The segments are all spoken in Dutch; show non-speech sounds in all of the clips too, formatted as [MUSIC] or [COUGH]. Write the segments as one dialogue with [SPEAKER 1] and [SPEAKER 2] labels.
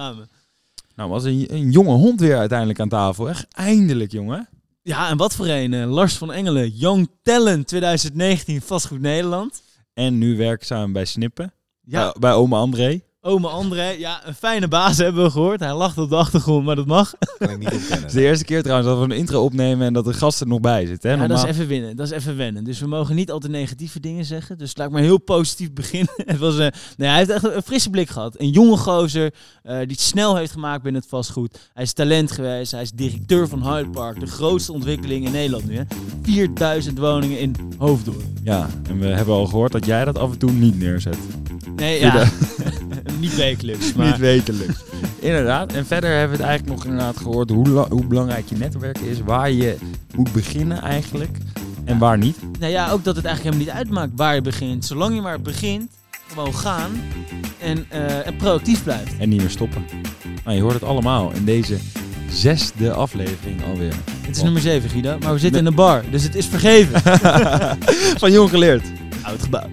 [SPEAKER 1] Samen.
[SPEAKER 2] Nou, was een, een jonge hond weer uiteindelijk aan tafel. Echt eindelijk, jongen.
[SPEAKER 1] Ja, en wat voor een. eh, Lars van Engelen, Young Talent 2019, vastgoed Nederland.
[SPEAKER 2] En nu werkzaam bij Snippen.
[SPEAKER 1] Ja,
[SPEAKER 2] Bij, bij oma André.
[SPEAKER 1] Ome André, ja, een fijne baas hebben we gehoord. Hij lacht op de achtergrond, maar dat mag.
[SPEAKER 3] Kan ik niet ontkennen. [LAUGHS]
[SPEAKER 2] Het is de eerste keer trouwens dat we een intro opnemen en dat de gast er nog bij zit. Hè?
[SPEAKER 1] Ja, dat is even winnen. Dat is even wennen. Dus we mogen niet altijd negatieve dingen zeggen. Dus laat ik maar heel positief beginnen. [LAUGHS] het was, een nee, hij heeft echt een frisse blik gehad. Een jonge gozer eh, die het snel heeft gemaakt binnen het vastgoed. Hij is talent geweest. Hij is directeur van Hyde Park. De grootste ontwikkeling in Nederland nu. Hè. 4000 woningen in Hoofddorp.
[SPEAKER 2] Ja, en we hebben al gehoord dat jij dat af en toe niet neerzet.
[SPEAKER 1] Nee, ja. [LAUGHS] niet wekelijks. Maar
[SPEAKER 2] Niet wekelijks. [LAUGHS] inderdaad. En verder hebben we het eigenlijk nog inderdaad gehoord hoe, hoe belangrijk je netwerk is. Waar je moet beginnen eigenlijk. En waar niet.
[SPEAKER 1] nou ja, ook dat het eigenlijk helemaal niet uitmaakt waar je begint. Zolang je maar begint, gewoon gaan. En, eh, en proactief blijft.
[SPEAKER 2] En niet meer stoppen. Nou, je hoort het allemaal in deze zesde aflevering alweer.
[SPEAKER 1] Het is nummer 7, Guido. Maar we zitten in een bar, dus het is vergeven. [LAUGHS]
[SPEAKER 2] Van jong geleerd.
[SPEAKER 1] Oud gebouw.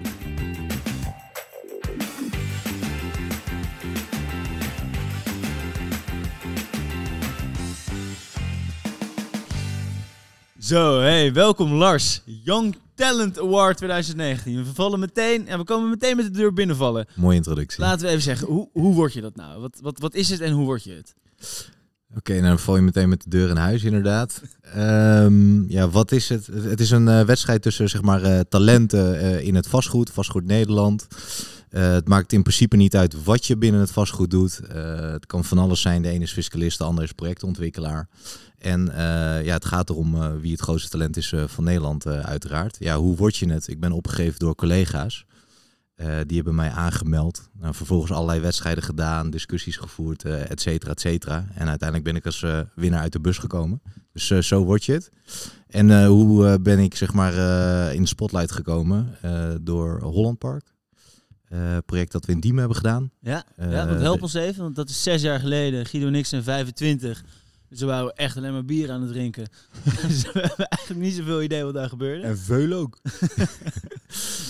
[SPEAKER 1] Zo, hey, welkom Lars. Young Talent Award 2019. We vallen meteen, en we komen meteen met de deur binnenvallen.
[SPEAKER 3] Mooie introductie.
[SPEAKER 1] Laten we even zeggen, hoe, hoe word je dat nou? Wat, wat, wat is het en hoe word je het?
[SPEAKER 3] Oké, nou dan val je meteen met de deur in huis, inderdaad. Ehm, ja, wat is het? Het is een eh, wedstrijd tussen zeg maar, eh, talenten eh, in het vastgoed, vastgoed Nederland. Eh, het maakt in principe niet uit wat je binnen het vastgoed doet. Eh, het kan van alles zijn. De ene is fiscalist, de andere is projectontwikkelaar. En eh, ja, het gaat erom wie het grootste talent is van Nederland, uiteraard. Ja, hoe word je het? Ik ben opgegeven door collega's. Die hebben mij aangemeld. Nou, vervolgens allerlei wedstrijden gedaan, discussies gevoerd, et cetera, et cetera. En uiteindelijk ben ik als winnaar uit de bus gekomen. Dus zo word je het. En hoe ben ik zeg maar in de spotlight gekomen? Door Holland Park. Eh, project dat we in Diemen hebben gedaan.
[SPEAKER 1] Ja,
[SPEAKER 3] Eh,
[SPEAKER 1] ja want help
[SPEAKER 3] de-
[SPEAKER 1] ons even, want dat is zes jaar geleden. Guido en ik zijn 25. Dus we waren echt alleen maar bier aan het drinken. [LAUGHS] dus we hebben eigenlijk niet zoveel idee wat daar gebeurde.
[SPEAKER 2] En veul ook. [LAUGHS]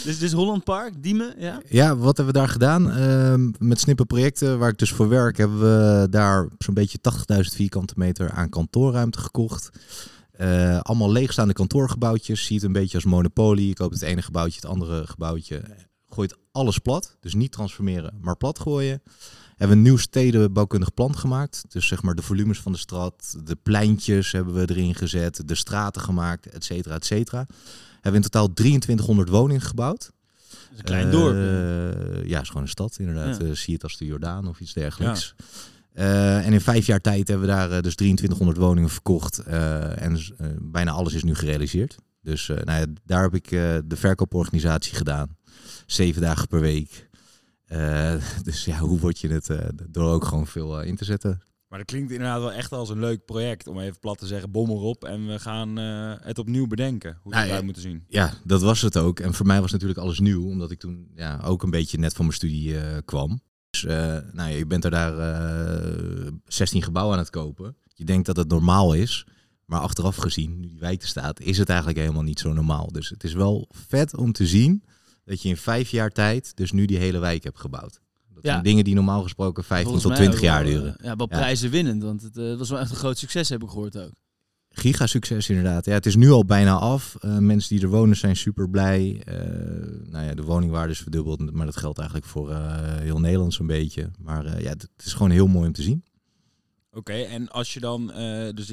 [SPEAKER 1] Dus, dus Holland Park, Diemen, ja?
[SPEAKER 3] Ja, wat hebben we daar gedaan? Ehm, met snippen projecten waar ik dus voor werk, hebben we daar zo'n beetje 80.000 vierkante meter aan kantoorruimte gekocht. Eh, allemaal leegstaande kantoorgebouwtjes. Zie het een beetje als monopolie. Je koopt het ene gebouwtje, het andere gebouwtje. Gooit alles plat. Dus niet transformeren, maar plat gooien. Hebben we een nieuw stedenbouwkundig plan gemaakt. Dus zeg maar de volumes van de stad, de pleintjes hebben we erin gezet, de straten gemaakt, et cetera, et cetera. Hebben we in totaal 2300 woningen gebouwd.
[SPEAKER 1] Een klein dorp. ja.
[SPEAKER 3] Eh, ja, is gewoon een stad inderdaad.
[SPEAKER 1] Ja.
[SPEAKER 3] Eh, zie het als de Jordaan of iets dergelijks. Eh, en in vijf jaar tijd hebben we daar dus 2300 woningen verkocht. en bijna alles is nu gerealiseerd. Dus nou ja, daar heb ik de verkooporganisatie gedaan. Zeven dagen per week. Eh, [LAUGHS] dus ja, hoe word je het? eh, door ook gewoon veel eh, in te zetten.
[SPEAKER 2] Maar dat klinkt inderdaad wel echt als een leuk project. Om even plat te zeggen, bom erop. En we gaan het opnieuw bedenken. Hoe we
[SPEAKER 3] Nou,
[SPEAKER 2] het
[SPEAKER 3] ja.
[SPEAKER 2] uit moeten zien.
[SPEAKER 3] Ja, dat was het ook. En voor mij was natuurlijk alles nieuw, omdat ik toen ja, ook een beetje net van mijn studie kwam. Dus eh, nou ja, je bent er daar eh 16 gebouwen aan het kopen. Je denkt dat het normaal is, maar achteraf gezien, nu die wijk er staat, is het eigenlijk helemaal niet zo normaal. Dus het is wel vet om te zien dat je in vijf jaar tijd dus nu die hele wijk hebt gebouwd. Dat
[SPEAKER 1] Ja.
[SPEAKER 3] zijn dingen die normaal gesproken 15
[SPEAKER 1] Volgens
[SPEAKER 3] tot
[SPEAKER 1] mij
[SPEAKER 3] 20
[SPEAKER 1] ook
[SPEAKER 3] jaar
[SPEAKER 1] wel,
[SPEAKER 3] duren.
[SPEAKER 1] eh, Ja, wel
[SPEAKER 3] Ja.
[SPEAKER 1] prijzen winnend, want het eh, was wel echt een groot succes, heb ik gehoord ook.
[SPEAKER 3] Giga succes inderdaad. Ja, het is nu al bijna af. Eh, mensen die er wonen zijn super blij. Eh, nou ja, de woningwaarde is verdubbeld, maar dat geldt eigenlijk voor eh, heel Nederland zo'n beetje. Maar eh, ja, het is gewoon heel mooi om te zien.
[SPEAKER 2] Oké, en als je dan... eh, dus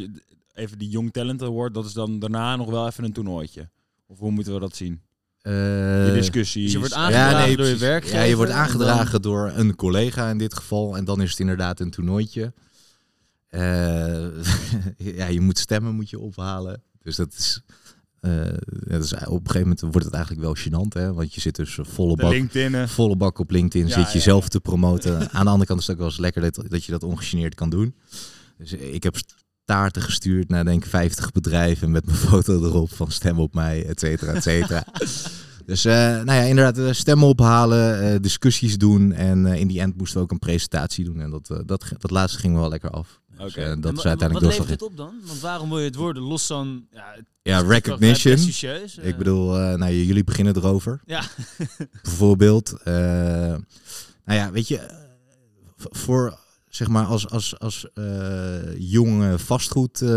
[SPEAKER 2] even die Young Talent Award. Dat is dan daarna nog wel even een toernooitje. Of hoe moeten we dat zien?
[SPEAKER 3] Eh,
[SPEAKER 2] discussies.
[SPEAKER 1] Dus je wordt aangedragen door je werkgever.
[SPEAKER 3] Ja, je wordt
[SPEAKER 1] en
[SPEAKER 3] aangedragen door een collega in dit geval. En dan is het inderdaad een toernooitje. Eh, [LAUGHS] ja, je moet stemmen moet je ophalen. Dus dat is... eh, dat is op een gegeven moment wordt het eigenlijk wel gênant, hè? Want je zit dus volle bak
[SPEAKER 2] LinkedIn.
[SPEAKER 3] volle bak op LinkedIn
[SPEAKER 2] Ja,
[SPEAKER 3] zit je
[SPEAKER 2] ja,
[SPEAKER 3] zelf
[SPEAKER 2] ja.
[SPEAKER 3] te promoten. [LAUGHS] Aan de andere kant is het ook wel eens lekker dat, dat je dat ongegeneerd kan doen. Dus ik heb taarten gestuurd naar denk ik 50 bedrijven met mijn foto erop van stem op mij, et cetera, et cetera. [LAUGHS] dus eh, nou ja, inderdaad eh, stemmen ophalen, eh, discussies doen en in die end moesten we ook een presentatie doen. En dat, dat, dat laatste ging wel lekker af. Dus,
[SPEAKER 2] Oké.
[SPEAKER 3] eh,
[SPEAKER 2] En
[SPEAKER 3] dat
[SPEAKER 1] En
[SPEAKER 3] is uiteindelijk
[SPEAKER 1] Wat levert het op dan? Want waarom wil je het worden? Los van... Ja,
[SPEAKER 3] Ja,
[SPEAKER 1] wel
[SPEAKER 3] recognition. Ik bedoel, nou, jullie beginnen erover.
[SPEAKER 1] Ja. [LAUGHS]
[SPEAKER 3] Bijvoorbeeld. nou ja, weet je, voor zeg maar als, als, als eh, jonge vastgoed, eh,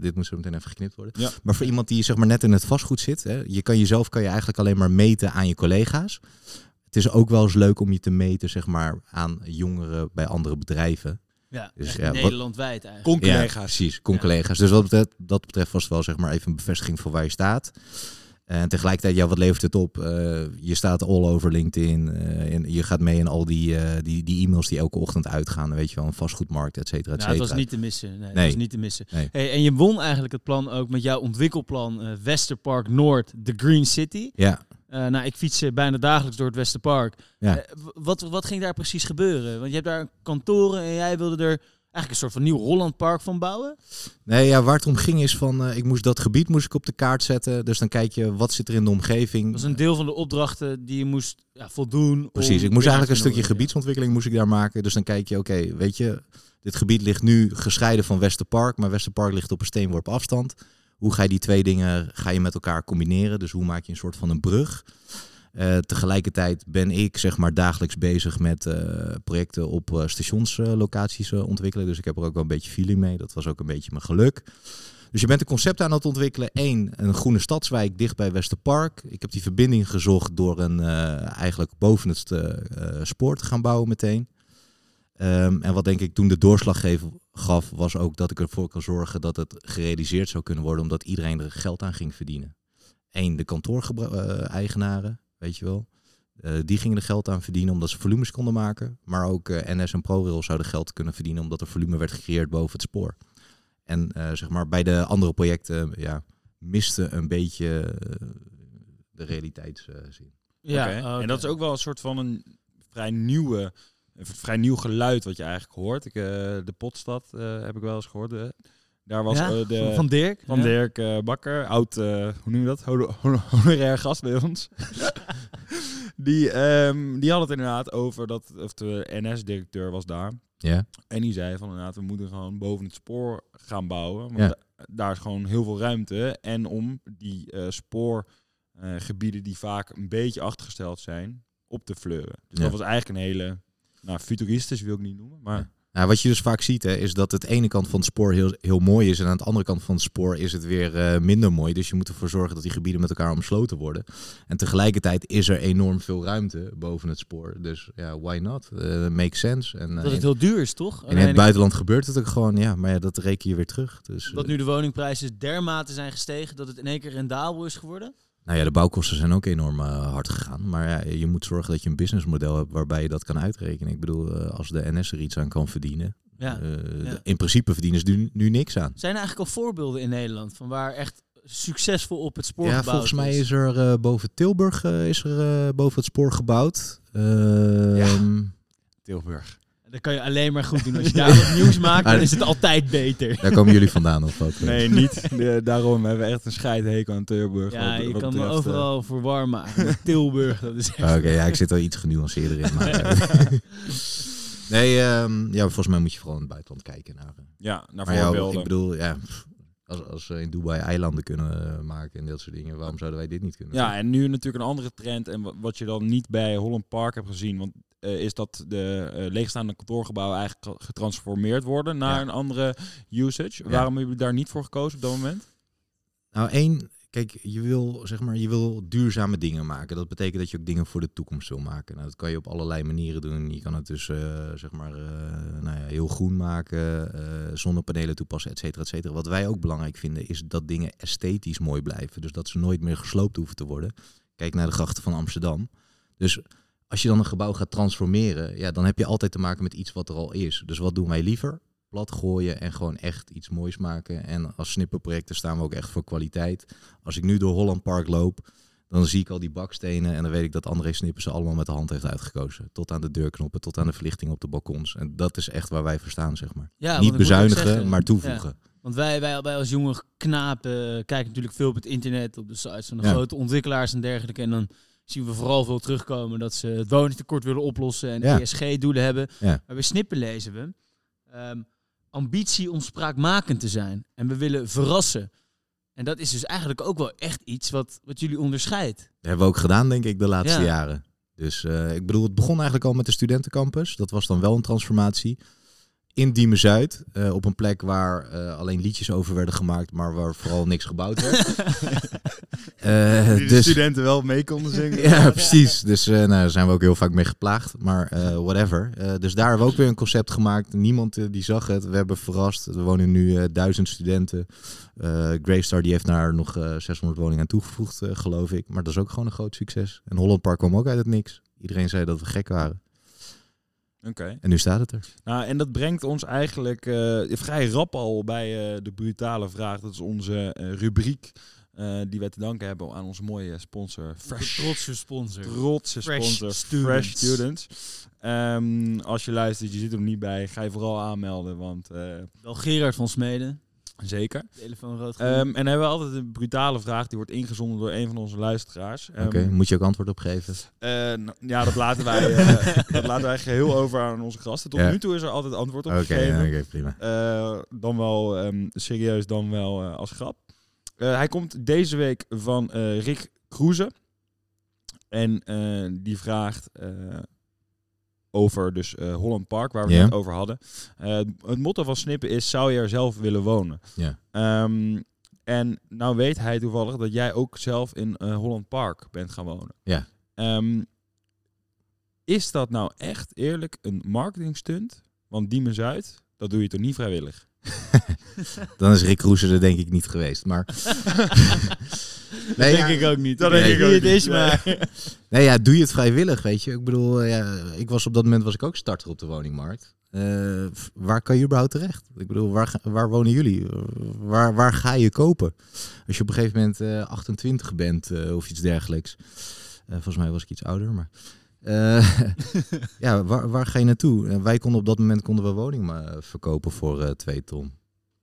[SPEAKER 3] dit moet zo meteen even geknipt worden.
[SPEAKER 2] Ja.
[SPEAKER 3] Maar voor iemand die zeg maar net in het vastgoed zit, hè, je kan jezelf kan je eigenlijk alleen maar meten aan je collega's. Het is ook wel eens leuk om je te meten zeg maar aan jongeren bij andere bedrijven.
[SPEAKER 1] Ja,
[SPEAKER 3] Dus ja,
[SPEAKER 1] Nederlandwijd eigenlijk.
[SPEAKER 3] Ja,
[SPEAKER 2] Con-collega's.
[SPEAKER 3] precies, con-collega's. Dus wat betreft, dat betreft was het wel zeg maar even een bevestiging voor waar je staat. En tegelijkertijd, ja, wat levert het op? Eh, je staat all over LinkedIn. eh, en je gaat mee in al die, eh, die, die e-mails die elke ochtend uitgaan. Weet je wel, een vastgoedmarkt, et cetera, et
[SPEAKER 1] Nou, het was niet te missen. Nee,
[SPEAKER 3] Nee.
[SPEAKER 1] was niet te missen.
[SPEAKER 3] Nee.
[SPEAKER 1] Hey, en je won eigenlijk het plan ook met jouw ontwikkelplan Westerpark Noord, de Green City.
[SPEAKER 3] Ja,
[SPEAKER 1] nou, ik fiets bijna dagelijks door het Westerpark.
[SPEAKER 3] Ja.
[SPEAKER 1] Wat, wat ging daar precies gebeuren? Want je hebt daar kantoren en jij wilde er eigenlijk een soort van nieuw Hollandpark van bouwen.
[SPEAKER 3] Nee, ja, waar het om ging is van, eh, ik moest dat gebied moest ik op de kaart zetten. Dus dan kijk je, wat zit er in de omgeving?
[SPEAKER 1] Dat was een deel van de opdrachten die je moest ja, voldoen.
[SPEAKER 3] Precies, ik moest eigenlijk een stukje gebiedsontwikkeling moest ik daar maken. Dus dan kijk je, oké, weet je, dit gebied ligt nu gescheiden van Westerpark, maar Westerpark ligt op een steenworp afstand. Hoe ga je die twee dingen ga je met elkaar combineren? Dus hoe maak je een soort van een brug? Eh, tegelijkertijd ben ik zeg maar dagelijks bezig met eh, projecten op eh, stationslocaties ontwikkelen. Dus ik heb er ook wel een beetje feeling mee. Dat was ook een beetje mijn geluk. Dus je bent een concept aan het ontwikkelen. Eén, een groene stadswijk dicht bij Westerpark. Ik heb die verbinding gezocht door een eigenlijk boven het spoor te gaan bouwen meteen. Ehm, en wat denk ik toen de doorslag gaf, was ook dat ik ervoor kan zorgen dat het gerealiseerd zou kunnen worden, omdat iedereen er geld aan ging verdienen. Eén, de kantoor-eigenaren, weet je wel. Eh, die gingen er geld aan verdienen omdat ze volumes konden maken. Maar ook eh, NS en ProRail zouden geld kunnen verdienen omdat er volume werd gecreëerd boven het spoor. En eh, zeg maar bij de andere projecten ja, miste een beetje de realiteitszin.
[SPEAKER 1] Ja,
[SPEAKER 2] oké. En dat is ook wel een soort van een vrij nieuwe, een vrij nieuw geluid wat je eigenlijk hoort. Ik, eh, de Potstad eh, heb ik wel eens gehoord. Daar was
[SPEAKER 1] Ja,
[SPEAKER 2] eh, de,
[SPEAKER 1] van, Dirk.
[SPEAKER 2] van
[SPEAKER 1] Ja.
[SPEAKER 2] Dirk eh, Bakker, oud, eh, hoe noem je dat? Hono- hono- [LAUGHS] Honorair gast bij ons. [LAUGHS] die, ehm, die had het inderdaad over dat, of de NS-directeur was daar.
[SPEAKER 3] Ja,
[SPEAKER 2] En die zei van inderdaad, we moeten gewoon boven het spoor gaan bouwen. Want
[SPEAKER 3] Ja.
[SPEAKER 2] da- daar is gewoon heel veel ruimte. En om die eh, spoorgebieden die vaak een beetje achtergesteld zijn, op te fleuren. Dus
[SPEAKER 3] Ja.
[SPEAKER 2] dat was eigenlijk een hele, nou futuristisch wil ik niet noemen, maar
[SPEAKER 3] Ja. Nou, wat je dus vaak ziet, hè, is dat het ene kant van het spoor heel, heel mooi is en aan de andere kant van het spoor is het weer eh, minder mooi. Dus je moet ervoor zorgen dat die gebieden met elkaar omsloten worden. En tegelijkertijd is er enorm veel ruimte boven het spoor. Dus ja, why not? Eh makes sense. En, eh,
[SPEAKER 1] Dat het
[SPEAKER 3] in,
[SPEAKER 1] heel duur is, toch?
[SPEAKER 3] en in het buitenland gebeurt het ook gewoon, ja, maar ja, dat reken je weer terug. Dus,
[SPEAKER 1] Dat nu de woningprijzen dermate zijn gestegen dat het in één keer rendabel is geworden?
[SPEAKER 3] Nou ja, de bouwkosten zijn ook enorm eh, hard gegaan. Maar ja, je moet zorgen dat je een businessmodel hebt waarbij je dat kan uitrekenen. Ik bedoel, eh, als de NS er iets aan kan verdienen.
[SPEAKER 1] Ja.
[SPEAKER 3] eh,
[SPEAKER 1] ja.
[SPEAKER 3] In principe verdienen ze nu, nu niks aan.
[SPEAKER 1] Zijn er eigenlijk al voorbeelden in Nederland van waar echt succesvol op het spoor
[SPEAKER 3] Ja,
[SPEAKER 1] gebouwd
[SPEAKER 3] volgens mij
[SPEAKER 1] is?
[SPEAKER 3] er eh, boven Tilburg is er, eh, boven het spoor gebouwd. Ehm,
[SPEAKER 2] Tilburg.
[SPEAKER 1] Dat kan je alleen maar goed doen. Als je [LAUGHS] daar wat nieuws maakt, dan is het altijd beter.
[SPEAKER 3] Daar komen jullie vandaan of wat?
[SPEAKER 2] Nee, niet. De- daarom hebben we echt een scheidhekel aan Tilburg.
[SPEAKER 1] Ja,
[SPEAKER 2] wat-
[SPEAKER 1] je
[SPEAKER 2] wat
[SPEAKER 1] kan me overal voor warm maken. Tilburg, dat is echt...
[SPEAKER 3] Oké, ja, ik zit er iets genuanceerder in. Maar, [LAUGHS] nee, ehm, ja, volgens mij moet je vooral in het buitenland kijken naar. eh,
[SPEAKER 2] Ja, naar
[SPEAKER 3] maar ja,
[SPEAKER 2] voorbeelden.
[SPEAKER 3] ik bedoel, ja, als, als ze in Dubai eilanden kunnen eh, maken en dat soort dingen, waarom zouden wij dit niet kunnen?
[SPEAKER 2] Ja, en nu natuurlijk een andere trend. En wa- wat je dan niet bij Holland Park hebt gezien. Want eh, is dat de eh, leegstaande kantoorgebouwen eigenlijk ge- getransformeerd worden naar
[SPEAKER 3] Ja.
[SPEAKER 2] een andere usage. Waarom hebben jullie daar niet voor gekozen op dat moment?
[SPEAKER 3] Nou, één, kijk, je wil, zeg maar, je wil duurzame dingen maken. Dat betekent dat je ook dingen voor de toekomst wil maken. Nou, dat kan je op allerlei manieren doen. Je kan het dus, eh, zeg maar, eh, nou ja, heel groen maken, eh, zonnepanelen toepassen, et cetera, et cetera. Wat wij ook belangrijk vinden, is dat dingen esthetisch mooi blijven. Dus dat ze nooit meer gesloopt hoeven te worden. Kijk naar de grachten van Amsterdam. Dus als je dan een gebouw gaat transformeren, ja, dan heb je altijd te maken met iets wat er al is. Dus wat doen wij liever? Plat gooien en gewoon echt iets moois maken. En als snipperprojecten staan we ook echt voor kwaliteit. Als ik nu door Holland Park loop, dan zie ik al die bakstenen en dan weet ik dat André Snipper ze allemaal met de hand heeft uitgekozen. Tot aan de deurknoppen, tot aan de verlichting op de balkons. En dat is echt waar wij voor staan, zeg maar.
[SPEAKER 1] Ja,
[SPEAKER 3] Niet bezuinigen,
[SPEAKER 1] zeggen,
[SPEAKER 3] maar toevoegen.
[SPEAKER 1] Want wij, wij, wij als jonge knapen eh, kijken natuurlijk veel op het internet, op de sites van de
[SPEAKER 3] Ja.
[SPEAKER 1] grote ontwikkelaars en dergelijke. En dan zien we vooral veel terugkomen dat ze het woningtekort willen oplossen en. ESG-doelen hebben. Maar bij Snippen lezen we ehm, ambitie om spraakmakend te zijn. En we willen verrassen. En dat is dus eigenlijk ook wel echt iets wat, wat jullie onderscheidt.
[SPEAKER 3] Dat hebben we ook gedaan, denk ik, de laatste
[SPEAKER 1] Ja.
[SPEAKER 3] jaren. Dus eh, ik bedoel, het begon eigenlijk al met de studentencampus. Dat was dan wel een transformatie. In Diemen Zuid, eh, op een plek waar eh, alleen liedjes over werden gemaakt, maar waar vooral niks gebouwd werd. [LAUGHS] Eh,
[SPEAKER 2] Die de
[SPEAKER 3] dus,
[SPEAKER 2] studenten wel mee konden zingen. [LAUGHS]
[SPEAKER 3] ja, precies. Dus eh, nou, daar zijn we ook heel vaak mee geplaagd. Maar eh, whatever. Eh, dus daar hebben we ook weer een concept gemaakt. Niemand die zag het. We hebben verrast. Er wonen nu eh, duizend studenten. Eh Greystar die heeft daar nog eh 600 woningen aan toegevoegd, eh, geloof ik. Maar dat is ook gewoon een groot succes. En Holland Park kwam ook uit het niks. Iedereen zei dat we gek waren.
[SPEAKER 2] Oké.
[SPEAKER 3] En nu staat het er.
[SPEAKER 2] Nou, en dat brengt ons eigenlijk eh, vrij rap al bij eh, de brutale vraag. Dat is onze eh, rubriek eh, die wij te danken hebben aan onze mooie sponsor Fresh.
[SPEAKER 1] Trotse sponsor.
[SPEAKER 2] Trotse
[SPEAKER 1] Fresh
[SPEAKER 2] sponsor
[SPEAKER 1] Students.
[SPEAKER 2] Fresh Students. Ehm, als je luistert, je zit er niet bij, ga je vooral aanmelden, want eh,
[SPEAKER 1] Wel Gerard van Smeden.
[SPEAKER 2] Zeker.
[SPEAKER 1] Telefoon rood.
[SPEAKER 2] Ehm, en dan hebben we altijd een brutale vraag, die wordt ingezonden door een van onze luisteraars. Ehm,
[SPEAKER 3] Oké, moet je ook antwoord op geven?
[SPEAKER 2] eh, nou, ja, dat laten wij, [LAUGHS] eh, dat laten wij geheel over aan onze gasten. Tot
[SPEAKER 3] Ja.
[SPEAKER 2] nu toe is er altijd antwoord op
[SPEAKER 3] Oké,
[SPEAKER 2] gegeven.
[SPEAKER 3] oké, prima.
[SPEAKER 2] Eh, dan wel ehm, serieus, dan wel eh, als grap. Eh, hij komt deze week van eh, Rick Kroeze. En eh, die vraagt eh, over dus eh, Holland Park, waar we het over hadden. Eh, het motto van Snippen is, zou je er zelf willen wonen?
[SPEAKER 3] Ja.
[SPEAKER 2] Ehm, en nou weet hij toevallig dat jij ook zelf in eh, Holland Park bent gaan wonen.
[SPEAKER 3] Ja.
[SPEAKER 2] Ehm, is dat nou echt eerlijk een marketingstunt? Want Diemen Zuid, dat doe je toch niet vrijwillig? [LAUGHS]
[SPEAKER 3] Dan is Rick Roeser er denk ik niet geweest. Maar [LAUGHS] nee,
[SPEAKER 1] denk
[SPEAKER 3] ja,
[SPEAKER 1] ik ook niet.
[SPEAKER 2] Dat
[SPEAKER 3] denk
[SPEAKER 1] weet
[SPEAKER 3] ik
[SPEAKER 1] niet
[SPEAKER 2] ook
[SPEAKER 1] het is, maar...
[SPEAKER 3] nee, ja, doe je het vrijwillig, weet je. Ik bedoel, eh, ja, ik was op dat moment was ik ook starter op de woningmarkt. Eh, waar kan je überhaupt terecht? Ik bedoel, waar, waar wonen jullie? Eh, Waar, waar ga je kopen? Als je op een gegeven moment eh, 28 bent eh, of iets dergelijks. Eh, volgens mij was ik iets ouder, maar... eh, [LAUGHS] ja, waar, waar ga je naartoe? Wij konden op dat moment konden we woningen eh, verkopen voor eh 2 ton.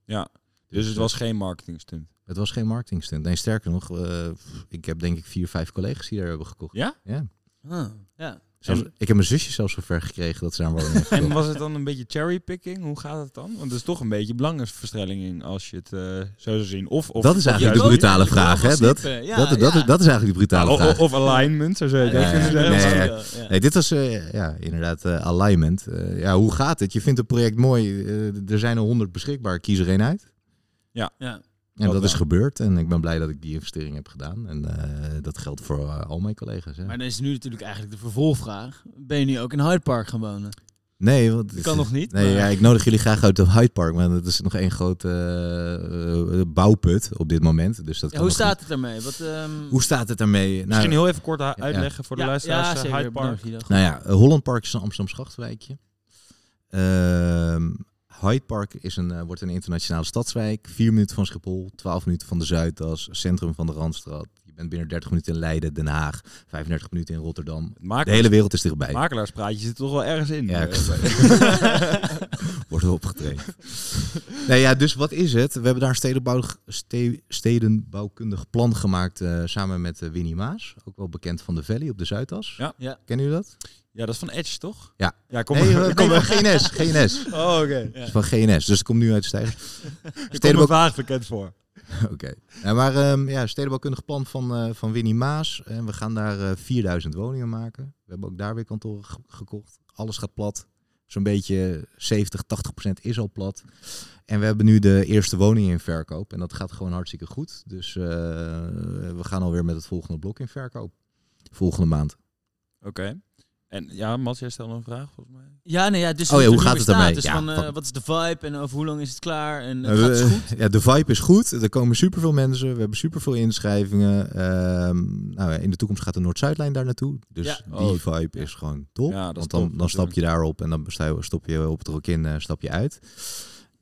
[SPEAKER 2] Ja, dus het was geen marketingstunt.
[SPEAKER 3] Het was geen marketingstunt. Nee, sterker nog, eh, ik heb denk ik vier, vijf collega's die daar hebben gekocht.
[SPEAKER 2] Ja?
[SPEAKER 3] Ja.
[SPEAKER 1] Ah, ja.
[SPEAKER 3] Zelfs-
[SPEAKER 2] En-
[SPEAKER 3] ik heb mijn zusje zelfs zover gekregen dat ze een woning heeft
[SPEAKER 2] En was het dan een beetje cherrypicking? Hoe gaat het dan? Want het is toch een beetje belangenverstrengeling als je het eh, zo zou zien. Of, of,
[SPEAKER 3] Dat is eigenlijk de brutale vraag, hè? Dat.
[SPEAKER 1] Ja,
[SPEAKER 3] dat, dat,
[SPEAKER 1] ja.
[SPEAKER 3] is, dat is eigenlijk de brutale
[SPEAKER 2] Ja,
[SPEAKER 3] vraag.
[SPEAKER 2] of, alignment, zo zou je
[SPEAKER 1] Ja,
[SPEAKER 3] ja, nee, ja. Dit was eh, ja, inderdaad eh, alignment. Eh, ja, hoe gaat het? Je vindt het project mooi. eh, er zijn er honderd beschikbaar. Kies er één uit.
[SPEAKER 1] Ja.
[SPEAKER 3] En
[SPEAKER 2] Dat
[SPEAKER 3] dat, is
[SPEAKER 2] wel.
[SPEAKER 3] gebeurd. En ik ben blij dat ik die investering heb gedaan. En eh, dat geldt voor eh, al mijn collega's. Hè.
[SPEAKER 1] Maar dan is nu natuurlijk eigenlijk de vervolgvraag. Ben je nu ook in Hyde Park gaan wonen?
[SPEAKER 3] Nee, want
[SPEAKER 1] Dat kan nog niet.
[SPEAKER 3] Nee,
[SPEAKER 1] maar-
[SPEAKER 3] ja, ik nodig jullie graag uit de Hyde Park, maar dat is nog één grote eh, eh, bouwput op dit moment. Dus dat
[SPEAKER 1] Ja,
[SPEAKER 3] kan
[SPEAKER 1] hoe staat het ermee? Wat, ehm.
[SPEAKER 3] Hoe staat het ermee?
[SPEAKER 2] Misschien
[SPEAKER 3] Nou,
[SPEAKER 2] heel even kort uitleggen voor de
[SPEAKER 1] ja,
[SPEAKER 2] luisteraars.
[SPEAKER 1] Ja,
[SPEAKER 2] eh,
[SPEAKER 1] zeker.
[SPEAKER 2] Hyde Park.
[SPEAKER 3] Nou ja, eh, Holland Park is een Amsterdam grachtwijkje. Ehm Hyde Park is een, eh, wordt een internationale stadswijk. Vier minuten van Schiphol, 12 minuten van de Zuidas, centrum van de Randstad. Je bent binnen 30 minuten in Leiden, Den Haag, 35 minuten in Rotterdam.
[SPEAKER 2] Het
[SPEAKER 3] De
[SPEAKER 2] makelaars-
[SPEAKER 3] hele wereld is dichtbij.
[SPEAKER 2] makelaarspraatje zit er toch wel ergens in.
[SPEAKER 3] Ja,
[SPEAKER 2] Eh, [LAUGHS]
[SPEAKER 3] Worden opgetraind. nee, ja, dus wat is het? We hebben daar een stedenbouw, ste- stedenbouwkundig plan gemaakt eh, samen met eh, Winnie Maas. Ook wel bekend van de Valley op de Zuidas.
[SPEAKER 2] Ja.
[SPEAKER 1] Ja.
[SPEAKER 3] Kennen jullie dat?
[SPEAKER 2] ja, dat is van Edge, toch?
[SPEAKER 3] Ja.
[SPEAKER 2] Ja, kom
[SPEAKER 3] nee,
[SPEAKER 2] maar. [LAUGHS]
[SPEAKER 3] eh,
[SPEAKER 2] kom
[SPEAKER 3] nee, van GNS. GNS.
[SPEAKER 2] Oh, oké.
[SPEAKER 3] Van GNS, dus het komt nu uit de stijger. [LAUGHS]
[SPEAKER 2] Ik kom me
[SPEAKER 3] Stedenbouw...
[SPEAKER 2] vaag bekend voor. [LAUGHS]
[SPEAKER 3] Oké. Ja, maar ehm ja, stedenbouwkundig plan van, eh, van Winnie Maas. En we gaan daar eh 4000 woningen maken. We hebben ook daar weer kantoren ge- gekocht. Alles gaat plat. Zo'n beetje 70, 80 procent is al plat. En we hebben nu de eerste woning in verkoop. En dat gaat gewoon hartstikke goed. Dus eh, we gaan alweer met het volgende blok in verkoop. Volgende maand.
[SPEAKER 2] Oké. En ja, Mats, jij stelde een vraag volgens mij.
[SPEAKER 1] Ja, nee, ja, dus
[SPEAKER 3] Oh ja,
[SPEAKER 1] de
[SPEAKER 3] hoe gaat het ermee?
[SPEAKER 1] status
[SPEAKER 3] Ja,
[SPEAKER 1] van, eh,
[SPEAKER 3] van-
[SPEAKER 1] wat is de vibe en over hoe lang is het klaar? En
[SPEAKER 3] Eh,
[SPEAKER 1] gaat het
[SPEAKER 3] we-
[SPEAKER 1] goed? [LAUGHS]
[SPEAKER 3] Ja, de vibe is goed. Er komen superveel mensen. We hebben superveel inschrijvingen. Ehm, nou, ja, in de toekomst gaat de Noord-Zuidlijn daar naartoe. Dus
[SPEAKER 1] Ja.
[SPEAKER 3] die
[SPEAKER 2] Oh,
[SPEAKER 3] vibe
[SPEAKER 1] ja.
[SPEAKER 3] is gewoon top.
[SPEAKER 2] Ja, dat is
[SPEAKER 3] Want dan,
[SPEAKER 2] top,
[SPEAKER 3] dan stap je daarop en dan stop je op het Rokin, eh stap je uit.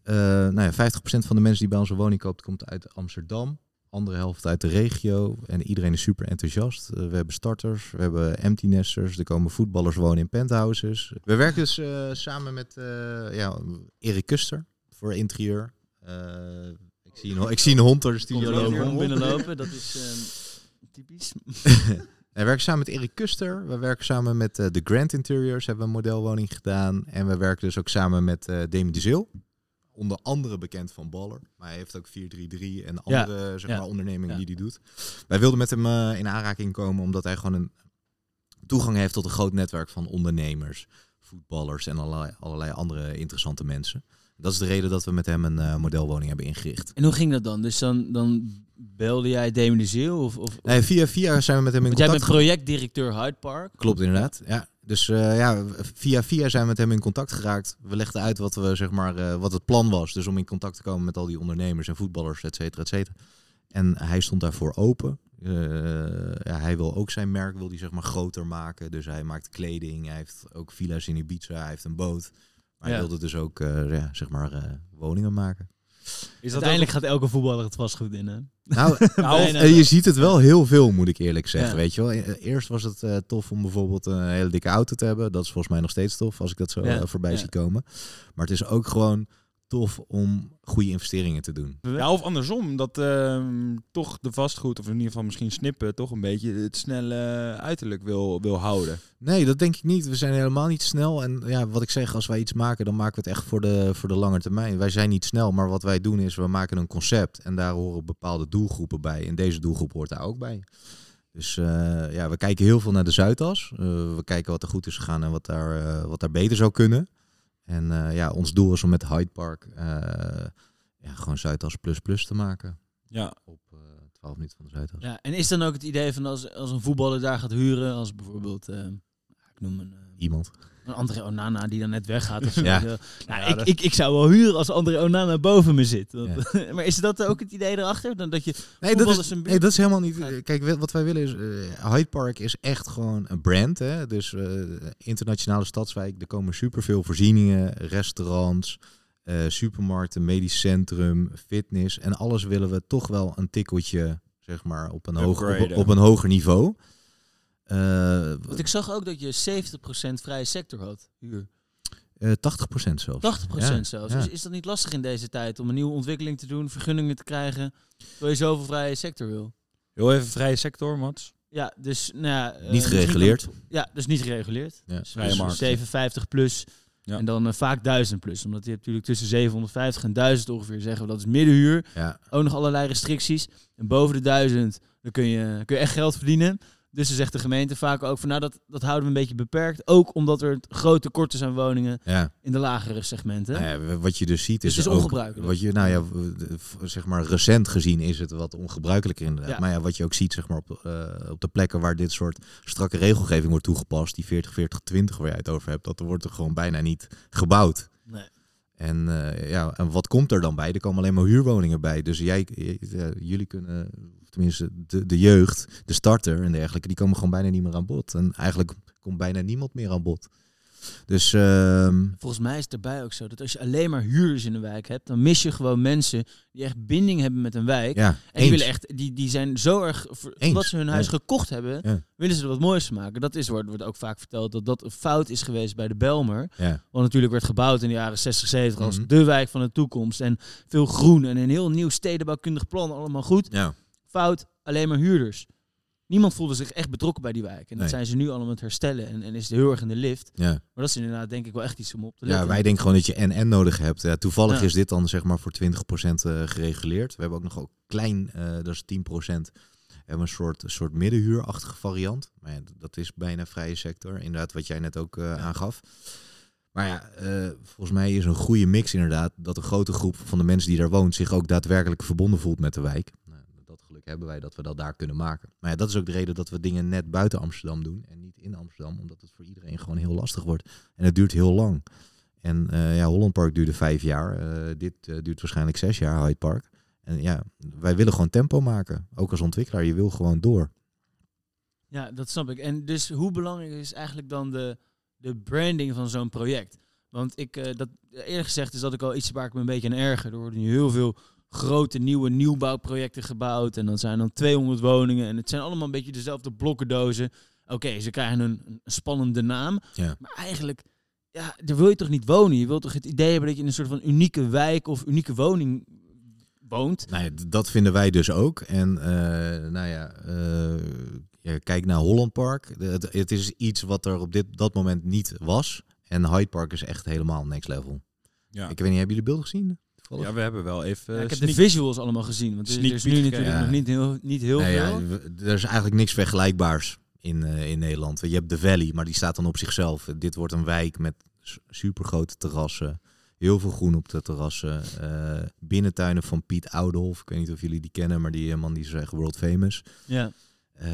[SPEAKER 3] Eh nou ja, 50% van de mensen die bij ons een woning koopt, komt uit Amsterdam. Andere helft uit de regio. En iedereen is super enthousiast. Eh, we hebben starters, we hebben empty nesters. Er komen voetballers wonen in penthouses. We werken dus eh, samen met eh, ja, Erik Kuster voor interieur. Ik, zie een, ik zie een hond door de studio lopen.
[SPEAKER 1] binnenlopen, [LAUGHS] dat is typisch.
[SPEAKER 3] We werken samen met Erik Kuster. We werken samen met de Grand Interiors. Hebben we een modelwoning gedaan. En we werken dus ook samen met Demi de Zeel. Onder andere bekend van Baller. Maar hij heeft ook 433 en
[SPEAKER 1] Ja,
[SPEAKER 3] andere zeg
[SPEAKER 1] ja,
[SPEAKER 3] maar, ondernemingen
[SPEAKER 1] ja.
[SPEAKER 3] die hij doet. Wij wilden met hem eh, in aanraking komen omdat hij gewoon een toegang heeft tot een groot netwerk van ondernemers, voetballers en allerlei, allerlei andere interessante mensen. Dat is de reden dat we met hem een eh, modelwoning hebben ingericht.
[SPEAKER 1] En hoe ging dat dan? Dus dan, dan belde jij de Zeeuw? Of, of,
[SPEAKER 3] Nee, via via zijn we met hem in
[SPEAKER 1] want jij
[SPEAKER 3] contact
[SPEAKER 1] bent projectdirecteur Hyde Park.
[SPEAKER 3] Klopt inderdaad. Ja. Dus eh, ja, via via zijn we met hem in contact geraakt. We legden uit wat we zeg maar eh, wat het plan was. Dus om in contact te komen met al die ondernemers en voetballers, et cetera, et cetera. En hij stond daarvoor open. Eh, ja, hij wil ook zijn merk wil die zeg maar groter maken. Dus hij maakt kleding. Hij heeft ook villa's in Ibiza. Hij heeft een boot. Maar
[SPEAKER 1] Ja.
[SPEAKER 3] hij wilde dus ook eh, ja, zeg maar eh, woningen maken.
[SPEAKER 2] Is dat
[SPEAKER 1] Uiteindelijk gaat elke voetballer het vastgoed in, hè?
[SPEAKER 3] Nou, [LAUGHS]
[SPEAKER 1] Bijna.
[SPEAKER 3] eh, je ziet het wel heel veel, moet ik eerlijk zeggen.
[SPEAKER 1] Ja.
[SPEAKER 3] Weet je wel. Eh, Eerst was het eh, tof om bijvoorbeeld een hele dikke auto te hebben. Dat is volgens mij nog steeds tof als ik dat zo
[SPEAKER 1] Ja,
[SPEAKER 3] eh, voorbij
[SPEAKER 1] ja.
[SPEAKER 3] zie komen. Maar het is ook gewoon tof om goede investeringen te doen.
[SPEAKER 2] Ja, of andersom, dat ehm, toch de vastgoed, of in ieder geval misschien snippen, toch een beetje het snelle uiterlijk wil, wil houden.
[SPEAKER 3] Nee, dat denk ik niet. We zijn helemaal niet snel. En ja, wat ik zeg, als wij iets maken, dan maken we het echt voor de, voor de lange termijn. Wij zijn niet snel, maar wat wij doen is, we maken een concept. En daar horen bepaalde doelgroepen bij. En deze doelgroep hoort daar ook bij. Dus eh, ja, we kijken heel veel naar de Zuidas. Eh, we kijken wat er goed is gegaan en wat daar, eh, wat daar beter zou kunnen. En eh, ja, ons doel is om met Hyde Park eh, ja, gewoon Zuidas plus plus te maken.
[SPEAKER 2] Ja,
[SPEAKER 3] Op eh 12 minuten van de Zuidas.
[SPEAKER 1] Ja, en is dan ook het idee van als, als een voetballer daar gaat huren, als bijvoorbeeld, ik noem een, eh,
[SPEAKER 3] Iemand.
[SPEAKER 1] Een André Onana die dan net weggaat. Of zo.
[SPEAKER 3] Ja.
[SPEAKER 1] Nou,
[SPEAKER 2] Ja,
[SPEAKER 1] ik,
[SPEAKER 2] dat-
[SPEAKER 1] ik, ik zou wel huren als André Onana boven me zit. [LAUGHS] Maar is dat ook het idee erachter? Dan dat je
[SPEAKER 3] Nee, dat is,
[SPEAKER 1] een
[SPEAKER 3] nee, dat is helemaal niet. Kijk, we- wat wij willen is. eh Hyde Park is echt gewoon een brand. Hè? Dus eh, internationale stadswijk. Er komen superveel voorzieningen, restaurants, eh, supermarkten, medisch centrum, fitness. En alles willen we toch wel een tikkeltje, zeg maar, op een, hoger, op een hoger niveau. Eh,
[SPEAKER 1] Want ik zag ook dat je 70% vrije sector had. Huur.
[SPEAKER 3] 80% zelfs.
[SPEAKER 1] 80%
[SPEAKER 3] Ja,
[SPEAKER 1] zelfs.
[SPEAKER 3] ja.
[SPEAKER 1] Is, is dat niet lastig in deze tijd om een nieuwe ontwikkeling te doen, vergunningen te krijgen, terwijl je zoveel vrije sector wil?
[SPEAKER 2] heel even vrije sector, Mats.
[SPEAKER 1] Ja, dus nou ja, eh,
[SPEAKER 3] Niet gereguleerd.
[SPEAKER 1] ja, dus niet gereguleerd.
[SPEAKER 3] Ja.
[SPEAKER 1] Dus,
[SPEAKER 2] Vrije
[SPEAKER 1] dus
[SPEAKER 2] markt.
[SPEAKER 1] 750 plus
[SPEAKER 2] Ja.
[SPEAKER 1] en dan eh, vaak 1000 plus. Omdat je hebt natuurlijk tussen 750 en 1000 ongeveer zeggen we dat is middenhuur.
[SPEAKER 3] Ja.
[SPEAKER 1] Ook nog allerlei restricties. En boven de 1000 dan kun je, kun je echt geld verdienen. Dus dan zegt de gemeente vaak ook van nou dat, dat houden we een beetje beperkt. Ook omdat er groot tekort is aan woningen
[SPEAKER 3] ja.
[SPEAKER 1] in de lagere segmenten.
[SPEAKER 3] Nou ja, wat je dus ziet
[SPEAKER 1] Dus
[SPEAKER 3] is,
[SPEAKER 1] het is
[SPEAKER 3] ook
[SPEAKER 1] ongebruikelijk.
[SPEAKER 3] Wat je, nou ja, zeg maar recent gezien is het wat ongebruikelijker inderdaad.
[SPEAKER 1] Ja.
[SPEAKER 3] Maar ja, wat je ook ziet, zeg maar op, eh, op de plekken waar dit soort strakke regelgeving wordt toegepast, die 40, 40, 20 waar jij het over hebt, dat er wordt er gewoon bijna niet gebouwd.
[SPEAKER 1] Nee.
[SPEAKER 3] En, eh, ja, en wat komt er dan bij? Er komen alleen maar huurwoningen bij. Dus jij, eh, jullie kunnen, tenminste de, de jeugd, de starter en dergelijke, die komen gewoon bijna niet meer aan bod. En eigenlijk komt bijna niemand meer aan bod. Dus ehm,
[SPEAKER 1] Volgens mij is het erbij ook zo dat als je alleen maar huurders in een wijk hebt, dan mis je gewoon mensen die echt binding hebben met een wijk.
[SPEAKER 3] ja,
[SPEAKER 1] En die,
[SPEAKER 3] eens.
[SPEAKER 1] willen echt, die, die zijn zo erg,
[SPEAKER 3] Eens,
[SPEAKER 1] omdat ze hun huis
[SPEAKER 3] ja.
[SPEAKER 1] gekocht hebben,
[SPEAKER 3] Ja.
[SPEAKER 1] willen ze er wat moois van maken. Dat is, wordt, wordt ook vaak verteld dat dat een fout is geweest bij de Belmer. Want natuurlijk werd gebouwd in de jaren 60, 70 als
[SPEAKER 3] Mhm.
[SPEAKER 1] de wijk van de toekomst. En veel groen en een heel nieuw stedenbouwkundig plan, allemaal goed.
[SPEAKER 3] Ja.
[SPEAKER 1] Fout, alleen maar huurders. Niemand voelde zich echt betrokken bij die wijk. En dat
[SPEAKER 3] Nee.
[SPEAKER 1] zijn ze nu allemaal aan het herstellen. En, en is het heel erg in de lift.
[SPEAKER 3] ja.
[SPEAKER 1] Maar dat is inderdaad denk ik wel echt iets om op te
[SPEAKER 3] Ja,
[SPEAKER 1] letten.
[SPEAKER 3] wij denken gewoon dat je en-en nodig hebt. Ja, toevallig
[SPEAKER 1] Ja.
[SPEAKER 3] is dit dan zeg maar voor 20% eh, gereguleerd. We hebben ook nog ook klein, eh, dat is 10%. We hebben een soort, soort middenhuurachtige variant. Maar ja, dat is bijna vrije sector. Inderdaad, wat jij net ook eh, aangaf. Maar ja, volgens mij is een goede mix inderdaad dat een grote groep van de mensen die daar woont zich ook daadwerkelijk verbonden voelt met de wijk. Geluk hebben wij dat we dat daar kunnen maken. Maar ja, dat is ook de reden dat we dingen net buiten Amsterdam doen en niet in Amsterdam, omdat het voor iedereen gewoon heel lastig wordt. En het duurt heel lang. En eh, ja, Holland Park duurde vijf jaar. Eh, dit eh, duurt waarschijnlijk zes jaar, Hyde Park. En ja, wij willen gewoon tempo maken. Ook als ontwikkelaar, je wil gewoon door.
[SPEAKER 1] Ja, dat snap ik. En dus hoe belangrijk is eigenlijk dan de, de branding van zo'n project? Want ik, dat, eerlijk gezegd is dat ik al iets waar ik me een beetje aan erger. Er worden nu heel veel grote nieuwe nieuwbouwprojecten gebouwd. En dan zijn dan 200 woningen. En het zijn allemaal een beetje dezelfde blokkendozen. Oké, ze krijgen een, een spannende naam.
[SPEAKER 3] Ja.
[SPEAKER 1] Maar eigenlijk, ja, daar wil je toch niet wonen? Je wilt toch het idee hebben dat je in een soort van unieke wijk of unieke woning woont?
[SPEAKER 3] Nou ja, dat vinden wij dus ook. En eh, nou ja, eh, ja, kijk naar Holland Park. De- Het, het is iets wat er op dit, dat moment niet was. En Hyde Park is echt helemaal next level.
[SPEAKER 2] Ja.
[SPEAKER 3] Ik weet niet, hebben jullie de beelden gezien? Toevallig?
[SPEAKER 2] ja, we hebben wel even...
[SPEAKER 1] Ja, ik heb
[SPEAKER 2] sneak-
[SPEAKER 1] de visuals allemaal gezien. Want er, er is nu natuurlijk
[SPEAKER 3] gekeken.
[SPEAKER 1] nog niet heel, niet heel
[SPEAKER 3] Nee,
[SPEAKER 1] veel.
[SPEAKER 3] ja, er is eigenlijk niks vergelijkbaars in, eh, in Nederland. Je hebt de Valley, maar die staat dan op zichzelf. Dit wordt een wijk met supergrote terrassen. Heel veel groen op de terrassen. Eh, binnentuinen van Piet Oudolf. Ik weet niet of jullie die kennen, maar die eh, man die is echt world famous.
[SPEAKER 1] Ja.
[SPEAKER 3] Eh,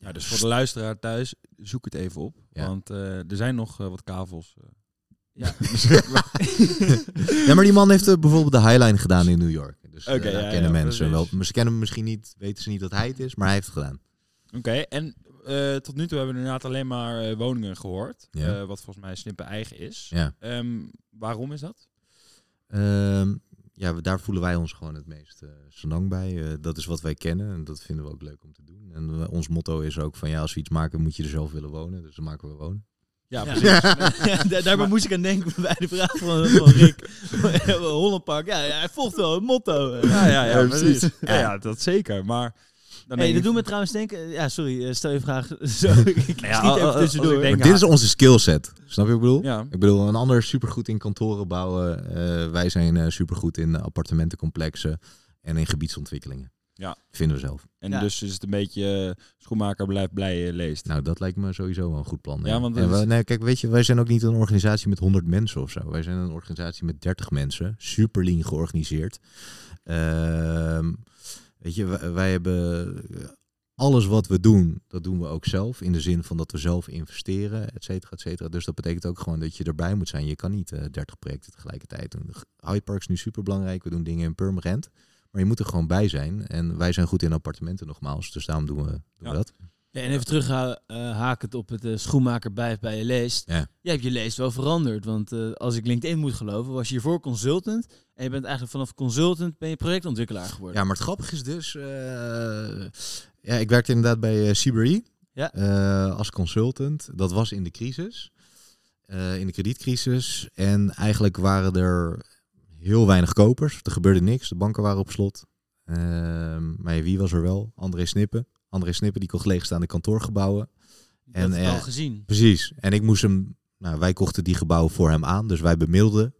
[SPEAKER 2] Ja, dus voor de luisteraar thuis, zoek het even op.
[SPEAKER 3] Ja.
[SPEAKER 2] Want eh, er zijn nog eh, wat kavels.
[SPEAKER 1] Ja. [LAUGHS] [LAUGHS]
[SPEAKER 3] ja, maar die man heeft eh, bijvoorbeeld de Highline gedaan in New York. Dus eh, daar
[SPEAKER 2] ja,
[SPEAKER 3] kennen
[SPEAKER 2] ja,
[SPEAKER 3] mensen
[SPEAKER 2] precies.
[SPEAKER 3] wel. Ze kennen hem misschien niet, weten ze niet dat hij het is, maar hij heeft het gedaan.
[SPEAKER 2] Oké, en eh, tot nu toe hebben we inderdaad alleen maar eh, woningen gehoord.
[SPEAKER 3] Ja.
[SPEAKER 2] eh, wat volgens mij Snippen eigen is.
[SPEAKER 3] Ja.
[SPEAKER 2] Ehm, waarom is dat?
[SPEAKER 3] Ehm, ja, we- daar voelen wij ons gewoon het meest eh senang bij. Eh, dat is wat wij kennen en dat vinden we ook leuk om te doen. En ons motto is ook van ja, als we iets maken moet je er zelf willen wonen. Dus dan maken we wonen.
[SPEAKER 2] Ja, precies. [LAUGHS]
[SPEAKER 1] Ja, [LAUGHS] daar, daarbij moest ik aan denken bij de vraag van, van Rick. [LAUGHS] Hollandpark, ja, ja, hij volgt wel het motto.
[SPEAKER 2] Ja, ja, ja,
[SPEAKER 3] Ja,
[SPEAKER 2] precies. Ja, ja, dat zeker. Maar dan
[SPEAKER 1] Hey, dat
[SPEAKER 2] ik-
[SPEAKER 1] doet me trouwens denken... Ja, sorry, eh, stel je vraag zo. ik schiet
[SPEAKER 2] Ja,
[SPEAKER 1] even
[SPEAKER 2] ik
[SPEAKER 1] tussendoor.
[SPEAKER 2] denk-
[SPEAKER 3] dit is onze skillset. Snap je wat ik bedoel?
[SPEAKER 2] Ja.
[SPEAKER 3] Ik bedoel, een ander is supergoed in kantoren bouwen. Eh, wij zijn eh, supergoed in appartementencomplexen en in gebiedsontwikkelingen.
[SPEAKER 2] Ja.
[SPEAKER 3] Vinden we zelf.
[SPEAKER 2] En
[SPEAKER 1] Ja.
[SPEAKER 2] dus is het een beetje eh, schoenmaker blijft blij eh, leest.
[SPEAKER 3] Nou, dat lijkt me sowieso wel een goed plan.
[SPEAKER 2] Ja, want
[SPEAKER 3] en we- nee, kijk, weet je, wij zijn ook niet een organisatie met 100 mensen of zo. Wij zijn een organisatie met 30 mensen, super lean georganiseerd. Ehm, weet je, wij, wij hebben eh, alles wat we doen, dat doen we ook zelf. In de zin van dat we zelf investeren, et cetera, et cetera. Dus dat betekent ook gewoon dat je erbij moet zijn. Je kan niet eh 30 projecten tegelijkertijd doen. Hyde Park is nu super belangrijk. We doen dingen in Purmerend. Maar je moet er gewoon bij zijn. En wij zijn goed in appartementen nogmaals. Dus daarom doen we, doen
[SPEAKER 2] Ja.
[SPEAKER 3] we dat.
[SPEAKER 1] Ja, en even terug uh, hakend op het eh, schoenmaker blijft bij je leest.
[SPEAKER 3] Ja.
[SPEAKER 1] Jij hebt je leest wel veranderd. Want eh, als ik LinkedIn moet geloven, was je hiervoor consultant. En je bent eigenlijk vanaf consultant ben je projectontwikkelaar geworden.
[SPEAKER 3] Ja, maar het grappige is dus... eh, ja, ik werkte inderdaad bij uh, CBRE
[SPEAKER 1] Ja.
[SPEAKER 3] eh, als consultant. Dat was in de crisis. eh, in de kredietcrisis. En eigenlijk waren er heel weinig kopers. Er gebeurde niks. De banken waren op slot. Ehm, maar wie was er wel? André Snippen. André Snippen die kocht leegstaande kantoorgebouwen.
[SPEAKER 1] en,
[SPEAKER 3] en,
[SPEAKER 1] dat heb je
[SPEAKER 3] eh,
[SPEAKER 1] al gezien.
[SPEAKER 3] Precies. En ik moest hem... Nou, wij kochten die gebouwen voor hem aan. Dus wij bemiddelden.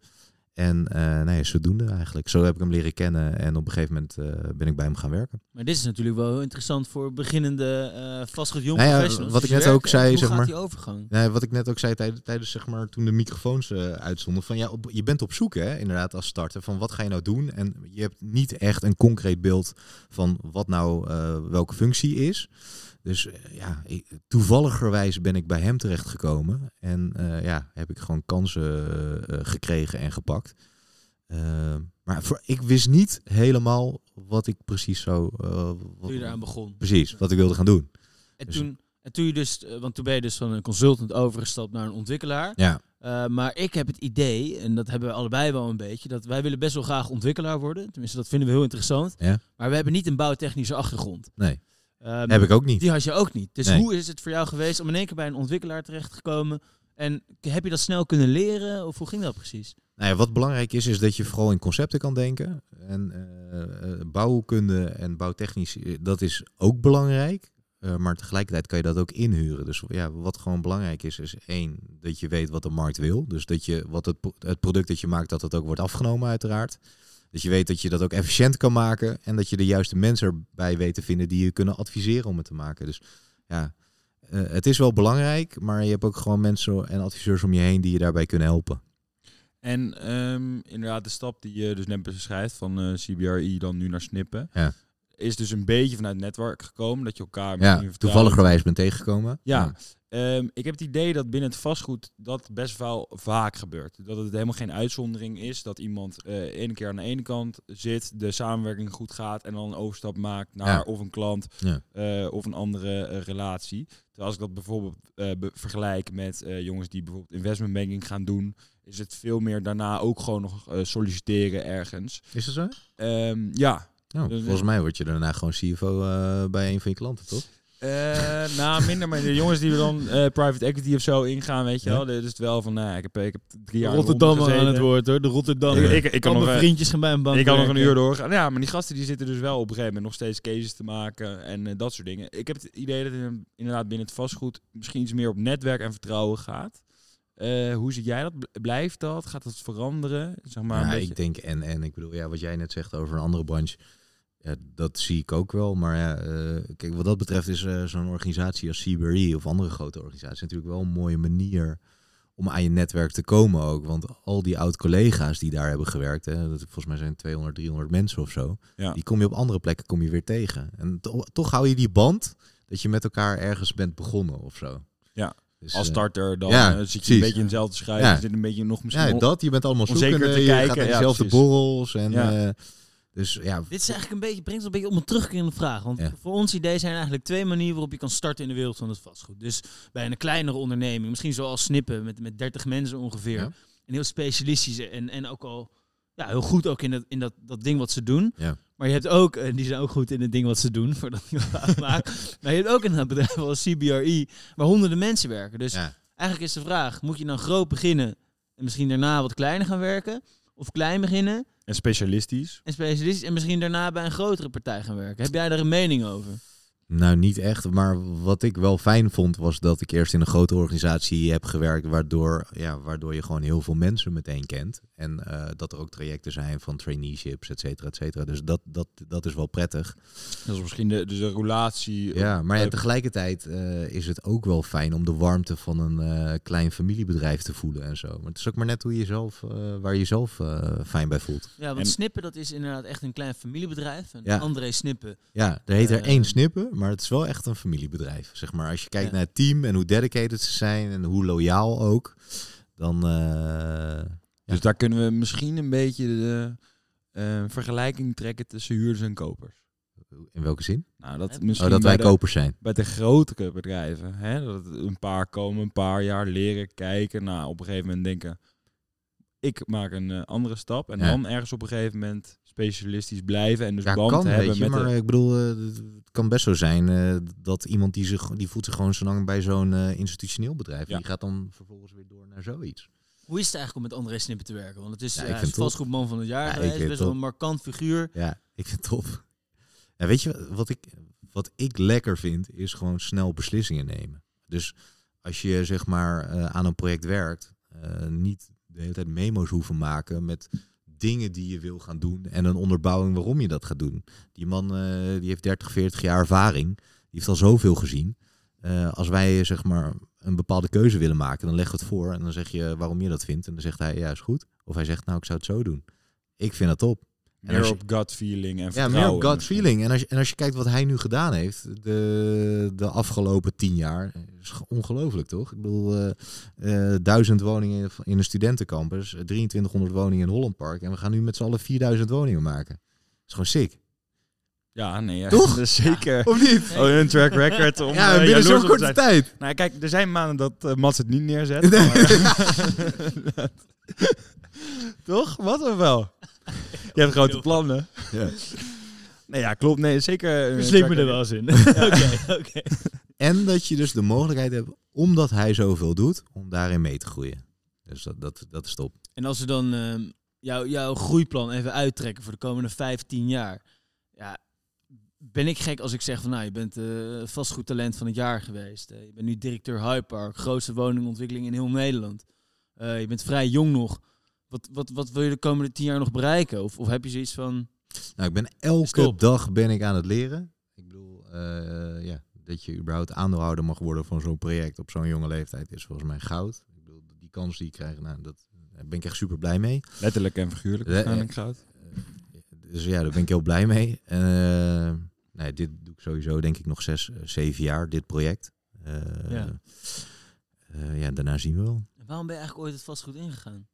[SPEAKER 3] En uh, nee, zodoende eigenlijk. Zo heb ik hem leren kennen. En op een gegeven moment uh, ben ik bij hem gaan werken.
[SPEAKER 1] Maar dit is natuurlijk wel heel interessant voor beginnende uh, vastgoed jong
[SPEAKER 3] nou ja,
[SPEAKER 1] professionals.
[SPEAKER 3] Wat ik net ook zei, zeg maar.
[SPEAKER 1] die overgang?
[SPEAKER 3] Wat ik net ook zei tijdens, tijdens zeg maar, toen de microfoons uitstonden. Van ja, op, je bent op zoek, hè, inderdaad, als starter. Van wat ga je nou doen? En je hebt niet echt een concreet beeld van wat nou welke functie is. Dus uh, ja, toevalligerwijs ben ik bij hem terechtgekomen. En uh, ja, heb ik gewoon kansen uh, gekregen en gepakt. Uh, maar voor, ik wist niet helemaal wat ik precies zou. Uh,
[SPEAKER 1] toen je eraan begon.
[SPEAKER 3] Precies, wat ik wilde gaan doen.
[SPEAKER 1] En dus toen, en toen je dus, want toen ben je dus van een consultant overgestapt naar een ontwikkelaar.
[SPEAKER 3] Ja.
[SPEAKER 1] Uh, maar ik heb het idee, en dat hebben we allebei wel een beetje, dat wij willen best wel graag ontwikkelaar worden. Tenminste, dat vinden we heel interessant.
[SPEAKER 3] Ja.
[SPEAKER 1] Maar we hebben niet een bouwtechnische achtergrond.
[SPEAKER 3] Nee.
[SPEAKER 1] Um,
[SPEAKER 3] heb ik ook niet.
[SPEAKER 1] Die had je ook niet. Dus
[SPEAKER 3] nee.
[SPEAKER 1] hoe is het voor jou geweest om in één keer bij een ontwikkelaar terecht te komen? En heb je dat snel kunnen leren? Of hoe ging dat precies?
[SPEAKER 3] Nou ja, wat belangrijk is, is dat je vooral in concepten kan denken. En uh, uh, bouwkunde en bouwtechnisch, dat is ook belangrijk. Uh, maar tegelijkertijd kan je dat ook inhuren. Dus ja, wat gewoon belangrijk is, is één, dat je weet wat de markt wil. Dus dat je wat het, het product dat je maakt, dat het ook wordt afgenomen uiteraard. Dat je weet dat je dat ook efficiënt kan maken. En dat je de juiste mensen erbij weet te vinden die je kunnen adviseren om het te maken. Dus ja, uh, het is wel belangrijk, maar je hebt ook gewoon mensen en adviseurs om je heen die je daarbij kunnen helpen.
[SPEAKER 2] En um, inderdaad, de stap die je dus net beschrijft van uh, CBRE dan nu naar Snippen.
[SPEAKER 3] Ja.
[SPEAKER 2] Is dus een beetje vanuit het netwerk gekomen, dat je elkaar
[SPEAKER 3] ja, toevalligerwijs bent tegengekomen.
[SPEAKER 2] Ja, ja. Um, ik heb het idee dat binnen het vastgoed dat best wel vaak gebeurt. Dat het helemaal geen uitzondering is dat iemand uh, één keer aan de ene kant zit, de samenwerking goed gaat en dan een overstap maakt naar
[SPEAKER 3] Ja.
[SPEAKER 2] of een klant uh, of een andere uh, relatie. Terwijl als ik dat bijvoorbeeld be vergelijk met jongens die bijvoorbeeld investment banking gaan doen, is het veel meer daarna ook gewoon nog solliciteren ergens.
[SPEAKER 3] Is dat zo?
[SPEAKER 2] Um, ja.
[SPEAKER 3] Oh,
[SPEAKER 2] Dus,
[SPEAKER 3] volgens mij word je daarna gewoon CFO uh, bij een van je klanten, toch?
[SPEAKER 2] Uh, nou, minder, maar de jongens die we dan uh, private equity of zo ingaan, weet je
[SPEAKER 3] Ja.
[SPEAKER 2] wel. Dit is het wel van, nou, ik heb, ik heb drie jaar
[SPEAKER 1] Rotterdam aan het woord hoor, de Rotterdam.
[SPEAKER 2] Ik, ik, ik kan nog,
[SPEAKER 1] mijn
[SPEAKER 2] eh,
[SPEAKER 1] vriendjes gaan bij een bank
[SPEAKER 2] ik kan nog een uur doorgaan. Ja, maar die gasten die zitten dus wel op een gegeven moment nog steeds cases te maken en uh, dat soort dingen. Ik heb het idee dat het inderdaad binnen het vastgoed misschien iets meer op netwerk en vertrouwen gaat. Uh, hoe zie jij dat? Blijft dat? Gaat dat veranderen? Zeg maar
[SPEAKER 3] ja,
[SPEAKER 2] een beetje...
[SPEAKER 3] ik denk en en. Ik bedoel, ja, wat jij net zegt over een andere branche. Ja, dat zie ik ook wel. Maar ja, eh, kijk, wat dat betreft is eh, zo'n organisatie als CBRE of andere grote organisaties natuurlijk wel een mooie manier om aan je netwerk te komen ook. Want al die oud-collega's die daar hebben gewerkt, hè, dat, volgens mij zijn 200, 300 mensen of zo,
[SPEAKER 2] Ja.
[SPEAKER 3] die kom je op andere plekken kom je weer tegen. En to- toch hou je die band dat je met elkaar ergens bent begonnen of zo.
[SPEAKER 2] Ja.
[SPEAKER 3] Dus,
[SPEAKER 2] Als
[SPEAKER 3] eh,
[SPEAKER 2] starter dan
[SPEAKER 3] ja,
[SPEAKER 2] zit je
[SPEAKER 3] precies.
[SPEAKER 2] een beetje in hetzelfde schrijven.
[SPEAKER 3] Ja.
[SPEAKER 2] Je zit een beetje nog misschien...
[SPEAKER 3] ja, dat. Je bent allemaal zoekende,
[SPEAKER 2] te
[SPEAKER 3] je
[SPEAKER 2] kijken,
[SPEAKER 3] gaat naar
[SPEAKER 2] ja,
[SPEAKER 3] dezelfde borrels. En,
[SPEAKER 2] Ja.
[SPEAKER 3] Dus ja,
[SPEAKER 1] Dit is eigenlijk een beetje, brengt een beetje op een terugkerende vraag. Want
[SPEAKER 3] Ja.
[SPEAKER 1] voor ons idee zijn eigenlijk twee manieren waarop je kan starten in de wereld van het vastgoed. Dus bij een kleinere onderneming, misschien zoals Snippen met, met 30 mensen ongeveer.
[SPEAKER 3] Ja.
[SPEAKER 1] En heel specialistisch en, en ook al ja, heel goed ook in, dat, in dat, dat ding wat ze doen.
[SPEAKER 3] Ja.
[SPEAKER 1] Maar je hebt ook, en die zijn ook goed in het ding wat ze doen, voordat ik het. Maar je hebt ook een bedrijf als CBRE, waar honderden mensen werken. Dus eigenlijk is de vraag, moet je dan groot beginnen en misschien daarna wat kleiner gaan werken? Of klein beginnen
[SPEAKER 2] En specialistisch.
[SPEAKER 1] en specialistisch en misschien daarna bij een grotere partij gaan werken. Heb jij daar een mening over?
[SPEAKER 3] Nou, niet echt. Maar wat ik wel fijn vond, was dat ik eerst in een grote organisatie heb gewerkt, waardoor, ja, waardoor je gewoon heel veel mensen meteen kent. En eh, dat er ook trajecten zijn van traineeships, et cetera, et cetera. Dus dat, dat, dat is wel prettig.
[SPEAKER 2] Dat is misschien de, dus de relatie.
[SPEAKER 3] Ja, maar ja,
[SPEAKER 2] eh,
[SPEAKER 3] tegelijkertijd eh, is het ook wel fijn om de warmte van een eh, klein familiebedrijf te voelen en zo. Maar het is ook maar net hoe je zelf, eh, waar je jezelf eh, fijn bij voelt.
[SPEAKER 1] Ja, want
[SPEAKER 2] En-
[SPEAKER 1] Snippen dat is inderdaad echt een klein familiebedrijf. En
[SPEAKER 3] Ja.
[SPEAKER 1] André Snippen,
[SPEAKER 3] Ja, er heet er
[SPEAKER 1] Eh,
[SPEAKER 3] één snippen, maar het is wel echt een familiebedrijf. Zeg maar, als je kijkt
[SPEAKER 1] Ja.
[SPEAKER 3] naar het team en hoe dedicated ze zijn en hoe loyaal ook, dan eh,
[SPEAKER 2] Dus daar kunnen we misschien een beetje de eh, vergelijking trekken tussen huurders en kopers.
[SPEAKER 3] in welke zin?
[SPEAKER 2] Nou, dat
[SPEAKER 1] Oh,
[SPEAKER 2] misschien
[SPEAKER 3] Oh, dat
[SPEAKER 2] bij
[SPEAKER 3] wij
[SPEAKER 2] de,
[SPEAKER 3] kopers zijn.
[SPEAKER 2] bij de grotere bedrijven. Hè? Dat het een paar komen, een paar jaar leren, kijken. Nou, op een gegeven moment denken, ik maak een eh, andere stap. En
[SPEAKER 3] Ja.
[SPEAKER 2] dan ergens op een gegeven moment specialistisch blijven. En dus
[SPEAKER 3] Ja,
[SPEAKER 2] band
[SPEAKER 3] kan,
[SPEAKER 2] hebben
[SPEAKER 3] weet je,
[SPEAKER 2] met
[SPEAKER 3] maar
[SPEAKER 2] de...
[SPEAKER 3] ik bedoel, eh, het kan best zo zijn eh, dat iemand die, zich, die voelt zich gewoon zo lang bij zo'n eh, institutioneel bedrijf. En
[SPEAKER 2] Ja.
[SPEAKER 3] die gaat dan vervolgens weer door naar zoiets.
[SPEAKER 1] hoe is het eigenlijk om met André Snippen te werken? Want het is,
[SPEAKER 3] Ja, ik vind het
[SPEAKER 1] vastgoedman van het jaar geweest, best wel een markant figuur.
[SPEAKER 3] Ja, ik vind het tof. Ja, weet je wat ik, wat ik lekker vind, is gewoon snel beslissingen nemen. Dus als je zeg maar eh, aan een project werkt, eh, niet de hele tijd memo's hoeven maken met dingen die je wil gaan doen en een onderbouwing waarom je dat gaat doen. Die man eh, die heeft 30, 40 jaar ervaring, die heeft al zoveel gezien. Eh, als wij zeg maar een bepaalde keuze willen maken, dan leg het voor en dan zeg je waarom je dat vindt en dan zegt hij ja is goed. Of hij zegt nou ik zou het zo doen. Ik vind dat top. En
[SPEAKER 2] Meer
[SPEAKER 3] je-
[SPEAKER 2] op gut feeling en
[SPEAKER 3] Ja,
[SPEAKER 2] vertrouwen.
[SPEAKER 3] meer op gut feeling. En als, je, en als je kijkt wat hij nu gedaan heeft, de, de afgelopen tien jaar, is ge- ongelooflijk toch? Ik bedoel, eh, eh, duizend woningen in een studentencampus, eh, 2300 woningen in Holland Park. En we gaan nu met z'n allen 4000 woningen maken. Dat is gewoon sick.
[SPEAKER 2] Ja, nee. Ja.
[SPEAKER 3] Toch?
[SPEAKER 2] Is [LAUGHS] zeker.
[SPEAKER 3] Of niet?
[SPEAKER 2] Oh, een track record om
[SPEAKER 3] Ja,
[SPEAKER 2] eh,
[SPEAKER 3] binnen zo'n korte
[SPEAKER 2] zijn.
[SPEAKER 3] tijd.
[SPEAKER 2] Nou, kijk, er zijn maanden dat eh, Mats het niet neerzet.
[SPEAKER 3] Nee.
[SPEAKER 2] maar- [LAUGHS] [LAUGHS] Toch? Wat of wel? [LAUGHS] Je hebt grote plannen.
[SPEAKER 3] Ja. [LAUGHS]
[SPEAKER 2] Nee, ja, klopt. Nee, zeker.
[SPEAKER 1] Slim
[SPEAKER 2] track
[SPEAKER 1] me er wel eens in. [LAUGHS] Oké, oké.
[SPEAKER 3] En dat je dus de mogelijkheid hebt, omdat hij zoveel doet, om daarin mee te groeien. Dus dat, dat, dat is top.
[SPEAKER 1] En als we dan ehm, jouw jouw groeiplan even uittrekken voor de komende 15 jaar. Ja, ben ik gek als ik zeg van nou, je bent eh vastgoedtalent van het jaar geweest. Eh, je bent nu directeur Hypark, grootste woningontwikkeling in heel Nederland. Eh, je bent vrij jong nog. Wat, wat, wat wil je de komende 10 jaar nog bereiken? Of, of heb je zoiets van...
[SPEAKER 3] Nou, ik ben elke
[SPEAKER 1] Stop.
[SPEAKER 3] dag ben ik aan het leren. Ik bedoel, eh, ja, dat je überhaupt aandeelhouder mag worden van zo'n project op zo'n jonge leeftijd is volgens mij goud. Ik bedoel, die kans die ik krijg, nou, dat, daar ben ik echt super blij mee.
[SPEAKER 2] Letterlijk en figuurlijk
[SPEAKER 3] Eh,
[SPEAKER 2] waarschijnlijk goud.
[SPEAKER 3] Dus ja, daar ben ik heel blij mee. Eh, nee, dit doe ik sowieso denk ik nog zes, eh, zeven jaar, dit project. Eh,
[SPEAKER 1] Ja.
[SPEAKER 3] eh, ja, daarna zien we wel.
[SPEAKER 1] Waarom ben je eigenlijk ooit het vastgoed ingegaan?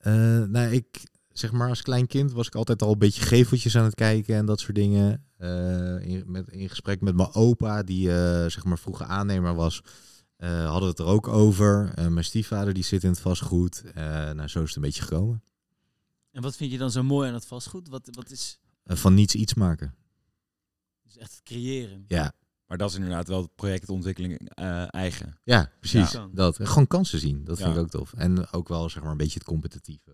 [SPEAKER 3] Eh, nou, ik zeg maar als klein kind was ik altijd al een beetje geveltjes aan het kijken en dat soort dingen. Eh, in, met, in gesprek met mijn opa, die eh, zeg maar vroeger aannemer was, hadden we het er ook over. Mijn stiefvader die zit in het vastgoed. Nou, zo is het een beetje gekomen.
[SPEAKER 1] En wat vind je dan zo mooi aan het vastgoed? Wat, wat is
[SPEAKER 3] van niets iets maken.
[SPEAKER 1] dus echt creëren?
[SPEAKER 3] Ja,
[SPEAKER 2] Maar dat is inderdaad wel het projectontwikkeling eh, eigen.
[SPEAKER 3] ja precies.
[SPEAKER 1] Ja.
[SPEAKER 3] Dat. Gewoon kansen zien. Dat vind ik ook tof. En ook wel zeg maar een beetje het competitieve.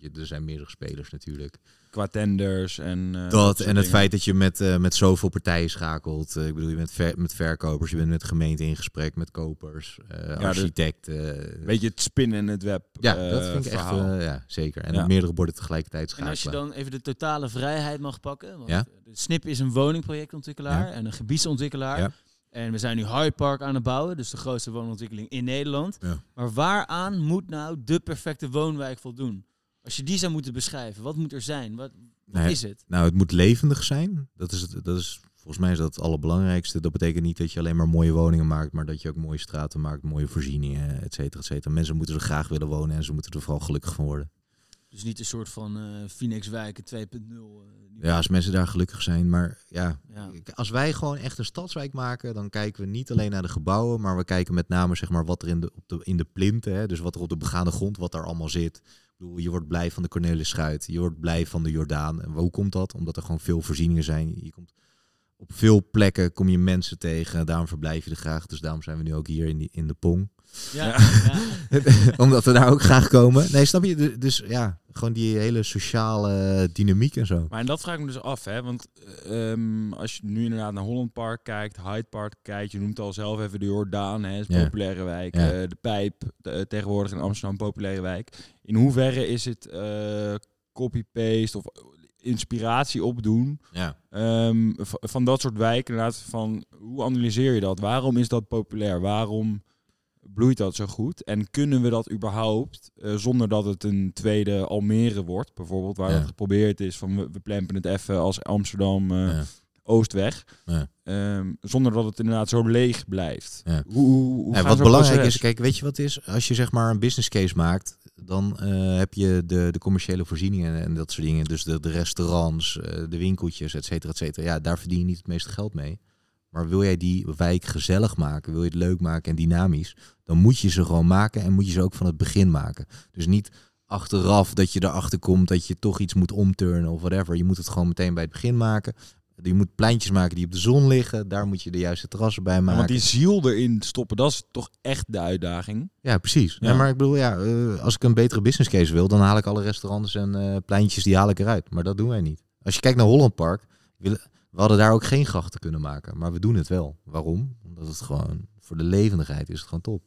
[SPEAKER 3] Je, er zijn meerdere spelers natuurlijk.
[SPEAKER 2] Qua tenders en... eh,
[SPEAKER 3] dat en het
[SPEAKER 2] dingen.
[SPEAKER 3] feit dat je met, eh, met zoveel partijen schakelt. Eh, ik bedoel, je bent ver- met verkopers, je bent met gemeenten in gesprek, met kopers, eh architecten.
[SPEAKER 2] Weet je, het spinnen in het web
[SPEAKER 3] ja, dat vind ik echt,
[SPEAKER 2] verhaal.
[SPEAKER 3] ja, zeker. En
[SPEAKER 2] Ja.
[SPEAKER 3] meerdere borden tegelijkertijd
[SPEAKER 1] En
[SPEAKER 3] schakelen.
[SPEAKER 1] als je dan even de totale vrijheid mag pakken. Want
[SPEAKER 3] Ja.
[SPEAKER 1] de SNIP is een woningprojectontwikkelaar
[SPEAKER 3] Ja.
[SPEAKER 1] en een gebiedsontwikkelaar.
[SPEAKER 3] Ja.
[SPEAKER 1] En we zijn nu Hyde Park aan het bouwen, dus de grootste woonontwikkeling in Nederland.
[SPEAKER 3] Ja.
[SPEAKER 1] Maar waaraan moet nou de perfecte woonwijk voldoen? Als je die zou moeten beschrijven, wat moet er zijn? Wat, wat
[SPEAKER 3] Nee,
[SPEAKER 1] is het?
[SPEAKER 3] Nou, het moet levendig zijn. Dat is, het, dat is, volgens mij is dat het allerbelangrijkste. Dat betekent niet dat je alleen maar mooie woningen maakt, maar dat je ook mooie straten maakt, mooie voorzieningen, et cetera, et cetera. Mensen moeten er graag willen wonen en ze moeten er vooral gelukkig van worden.
[SPEAKER 1] Dus niet een soort van eh Phoenix-wijken 2.0. eh,
[SPEAKER 3] Ja, als mensen daar gelukkig zijn. Maar ja,
[SPEAKER 1] Ja.
[SPEAKER 3] als wij gewoon echt een stadswijk maken, dan kijken we niet alleen naar de gebouwen, maar we kijken met name zeg maar, wat er in de, op de, in de plinten, hè, dus wat er op de begaande grond, wat daar allemaal zit. Bedoel, je wordt blij van de Cornelis Schuit, je wordt blij van de Jordaan. En hoe komt dat? Omdat er gewoon veel voorzieningen zijn. Je komt op veel plekken kom je mensen tegen, daarom verblijf je er graag. Dus daarom zijn we nu ook hier in, die, in de Pong.
[SPEAKER 1] Ja. [LAUGHS]
[SPEAKER 3] Omdat we daar ook graag komen. Nee, snap je? Du- Dus ja, gewoon die hele sociale dynamiek en zo.
[SPEAKER 2] Maar en dat vraag ik me dus af, hè? Want eh, ehm, als je nu inderdaad naar Holland Park kijkt, Hyde Park kijkt, je noemt al zelf even de Jordaan, hè, is een
[SPEAKER 3] Ja.
[SPEAKER 2] populaire wijk,
[SPEAKER 3] Ja.
[SPEAKER 2] eh, de Pijp, de- eh, tegenwoordig in Amsterdam een populaire wijk. In hoeverre is het eh, copy-paste of inspiratie opdoen
[SPEAKER 3] Ja.
[SPEAKER 2] ehm, van dat soort wijken? Inderdaad, van hoe analyseer je dat? Waarom is dat populair? Waarom bloeit dat zo goed? En kunnen we dat überhaupt eh, zonder dat het een tweede Almere wordt, bijvoorbeeld, waar
[SPEAKER 3] Ja.
[SPEAKER 2] het geprobeerd is van we, we plempen het even als Amsterdam eh,
[SPEAKER 3] Ja.
[SPEAKER 2] Oostweg,
[SPEAKER 3] Ja.
[SPEAKER 2] Ehm, zonder dat het inderdaad zo leeg blijft.
[SPEAKER 3] Ja.
[SPEAKER 2] Hoe, hoe, hoe
[SPEAKER 3] Ja,
[SPEAKER 2] gaan
[SPEAKER 3] wat belangrijk is, kijk, weet je wat is? Als je zeg maar een business case maakt, dan eh, heb je de, de commerciële voorzieningen en dat soort dingen. Dus de, de restaurants, eh, de winkeltjes, et cetera, et cetera. Ja, daar verdien je niet het meeste geld mee. Maar wil jij die wijk gezellig maken, wil je het leuk maken en dynamisch, dan moet je ze gewoon maken en moet je ze ook van het begin maken. Dus niet achteraf dat je erachter komt dat je toch iets moet omturnen of whatever. Je moet het gewoon meteen bij het begin maken. Je moet pleintjes maken die op de zon liggen. Daar moet je de juiste terrassen bij
[SPEAKER 2] Ja,
[SPEAKER 3] maken.
[SPEAKER 2] want die ziel erin stoppen, dat is toch echt de uitdaging.
[SPEAKER 3] Ja, precies.
[SPEAKER 2] Ja.
[SPEAKER 3] Ja. maar ik bedoel, ja, eh, als ik een betere business case wil, dan haal ik alle restaurants en eh, pleintjes, die haal ik eruit. Maar dat doen wij niet. Als je kijkt naar Holland Park, willen- we hadden daar ook geen grachten kunnen maken. Maar we doen het wel. Waarom? Omdat het gewoon, voor de levendigheid is het gewoon top.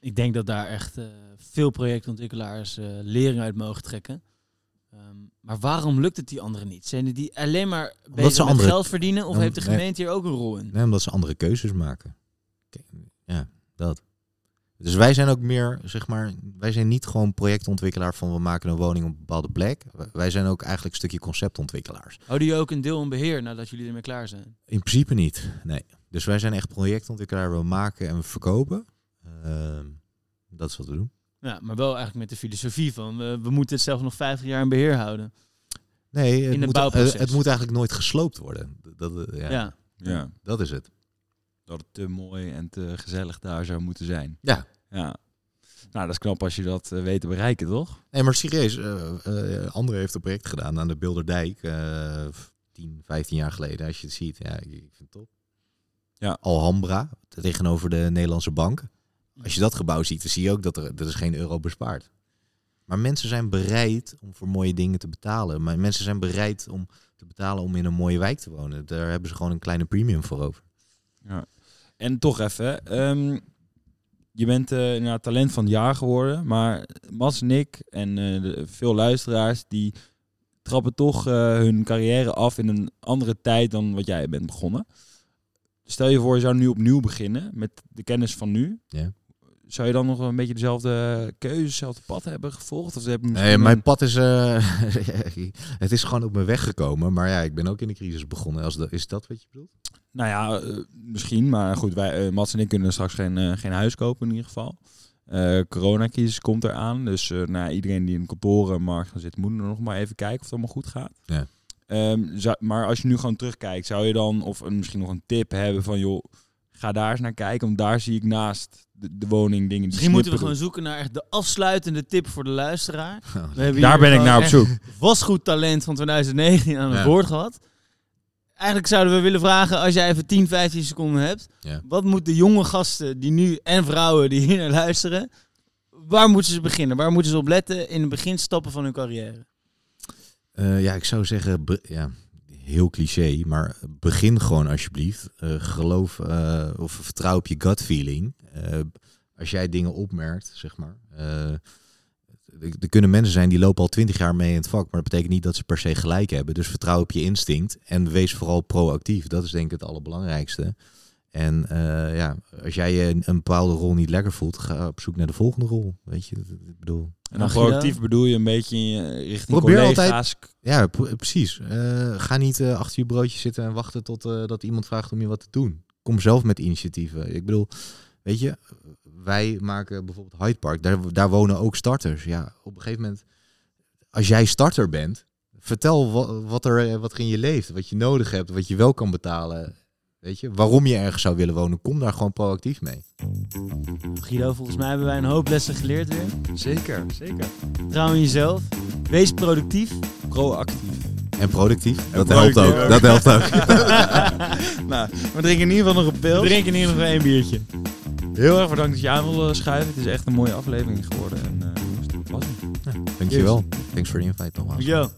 [SPEAKER 1] Ik denk dat daar echt eh, veel projectontwikkelaars eh lering uit mogen trekken. Ehm, maar waarom lukt het die anderen niet? Zijn die alleen maar bezig
[SPEAKER 3] ze
[SPEAKER 1] met
[SPEAKER 3] andere-
[SPEAKER 1] geld verdienen? Of heeft de
[SPEAKER 3] nee.
[SPEAKER 1] gemeente hier ook een rol in?
[SPEAKER 3] Nee, omdat ze andere keuzes maken. Ja, dat. Dus wij zijn ook meer, zeg maar, wij zijn niet gewoon projectontwikkelaar van we maken een woning op een bepaalde plek. Wij zijn ook eigenlijk een stukje conceptontwikkelaars.
[SPEAKER 1] Houden jullie ook een deel in beheer nadat jullie ermee klaar zijn?
[SPEAKER 3] In principe niet, nee. Dus wij zijn echt projectontwikkelaar. We maken en we verkopen. Ehm, dat is wat we doen.
[SPEAKER 1] Ja, maar wel eigenlijk met de filosofie van we, we moeten het zelf nog 50 jaar in beheer houden.
[SPEAKER 3] Nee, het,
[SPEAKER 1] het
[SPEAKER 3] moet,
[SPEAKER 1] bouwproces.
[SPEAKER 3] het moet eigenlijk nooit gesloopt worden. Dat, eh, ja,
[SPEAKER 1] Ja.
[SPEAKER 2] Ja.
[SPEAKER 3] Dat is het.
[SPEAKER 2] Dat het te mooi en te gezellig daar zou moeten zijn.
[SPEAKER 3] Ja.
[SPEAKER 2] Ja. Nou, dat is knap als je dat eh, weet te bereiken, toch?
[SPEAKER 3] Nee, maar serieus. eh eh, André heeft een project gedaan aan de Bilderdijk. eh 10, 15 jaar geleden. Als je het ziet. Ja, ik, ik vind het top.
[SPEAKER 2] Ja.
[SPEAKER 3] Alhambra, tegenover de Nederlandse bank. Als je dat gebouw ziet, dan zie je ook dat er, er is geen euro bespaard. Maar mensen zijn bereid om voor mooie dingen te betalen. Maar mensen zijn bereid om te betalen om in een mooie wijk te wonen. Daar hebben ze gewoon een kleine premium voor over.
[SPEAKER 2] Ja. En toch even, ehm, je bent inderdaad talent van het jaar geworden, maar Mats en ik en eh, de, veel luisteraars die trappen toch eh, hun carrière af in een andere tijd dan wat jij bent begonnen. Stel je voor, je zou nu opnieuw beginnen met de kennis van nu.
[SPEAKER 3] Ja.
[SPEAKER 2] Zou je dan nog een beetje dezelfde keuze, dezelfde pad hebben gevolgd? Of heb je misschien
[SPEAKER 3] Nee, mijn
[SPEAKER 2] een-
[SPEAKER 3] pad is... eh, [LAUGHS] het is gewoon op mijn weg gekomen. Maar ja, ik ben ook in de crisis begonnen. Als dat, is dat wat je bedoelt?
[SPEAKER 2] Nou ja, eh, misschien. Maar goed, wij, eh, Mats en ik kunnen straks geen, geen huis kopen in ieder geval. Coronacrisis komt eraan. Dus nou, iedereen die in de kantorenmarkt zit, moet er nog maar even kijken of het allemaal goed gaat.
[SPEAKER 3] Ja.
[SPEAKER 2] Ehm, zou- maar als je nu gewoon terugkijkt, zou je dan of een, misschien nog een tip hebben van joh, ga daar eens naar kijken. Want daar zie ik naast de, de woning dingen die
[SPEAKER 1] Misschien moeten we gewoon zoeken naar echt de afsluitende tip voor de luisteraar. We hebben
[SPEAKER 2] doen.
[SPEAKER 1] hier
[SPEAKER 2] Daar ben ik naar op zoek.
[SPEAKER 1] Vastgoed talent van 2019 aan het
[SPEAKER 3] Ja.
[SPEAKER 1] woord gehad. Eigenlijk zouden we willen vragen, als jij even 10, 15 seconden hebt.
[SPEAKER 3] Ja.
[SPEAKER 1] Wat moeten de jonge gasten die nu, en vrouwen die hier naar luisteren. waar moeten ze beginnen? Waar moeten ze op letten in de beginstappen van hun carrière?
[SPEAKER 3] Eh, ja, ik zou zeggen, ja, heel cliché, maar begin gewoon alsjeblieft. Eh, geloof eh, of vertrouw op je gut feeling. Eh, als jij dingen opmerkt, zeg maar. er kunnen mensen zijn die lopen al twintig jaar mee in het vak, maar dat betekent niet dat ze per se gelijk hebben. Dus vertrouw op je instinct en wees vooral proactief. Dat is denk ik het allerbelangrijkste. En eh, ja, als jij je een, een bepaalde rol niet lekker voelt, ga op zoek naar de volgende rol. Weet je, Dat- ik bedoel.
[SPEAKER 2] En dan proactief bedoel je een beetje in je, richting
[SPEAKER 3] Probeer
[SPEAKER 2] collega's.
[SPEAKER 3] Ja, p- precies. Eh, ga niet eh, achter je broodje zitten en wachten tot eh, dat iemand vraagt om je wat te doen. Kom zelf met initiatieven. Ik bedoel, weet je, wij maken bijvoorbeeld Hyde Park. Daar, daar wonen ook starters. Ja, op een gegeven moment, als jij starter bent, vertel wat, wat, er, wat er in je leeft. Wat je nodig hebt, wat je wel kan betalen. Weet je, waarom je ergens zou willen wonen. Kom daar gewoon proactief mee.
[SPEAKER 1] Guido, volgens mij hebben wij een hoop lessen geleerd weer.
[SPEAKER 2] Zeker, zeker.
[SPEAKER 1] Trouw in jezelf. Wees productief.
[SPEAKER 2] Proactief.
[SPEAKER 3] En productief. Dat
[SPEAKER 2] productief
[SPEAKER 3] helpt ook.
[SPEAKER 2] ook.
[SPEAKER 3] Dat helpt ook. [LAUGHS]
[SPEAKER 2] nou, we drinken in ieder geval nog een pil.
[SPEAKER 1] Drink in ieder geval één biertje.
[SPEAKER 2] Heel erg bedankt dat je aan wilde schuiven. Het is echt een mooie aflevering geworden. En, eh, dat was hem.
[SPEAKER 3] Dankjewel. Thanks for the invite.
[SPEAKER 1] Yo.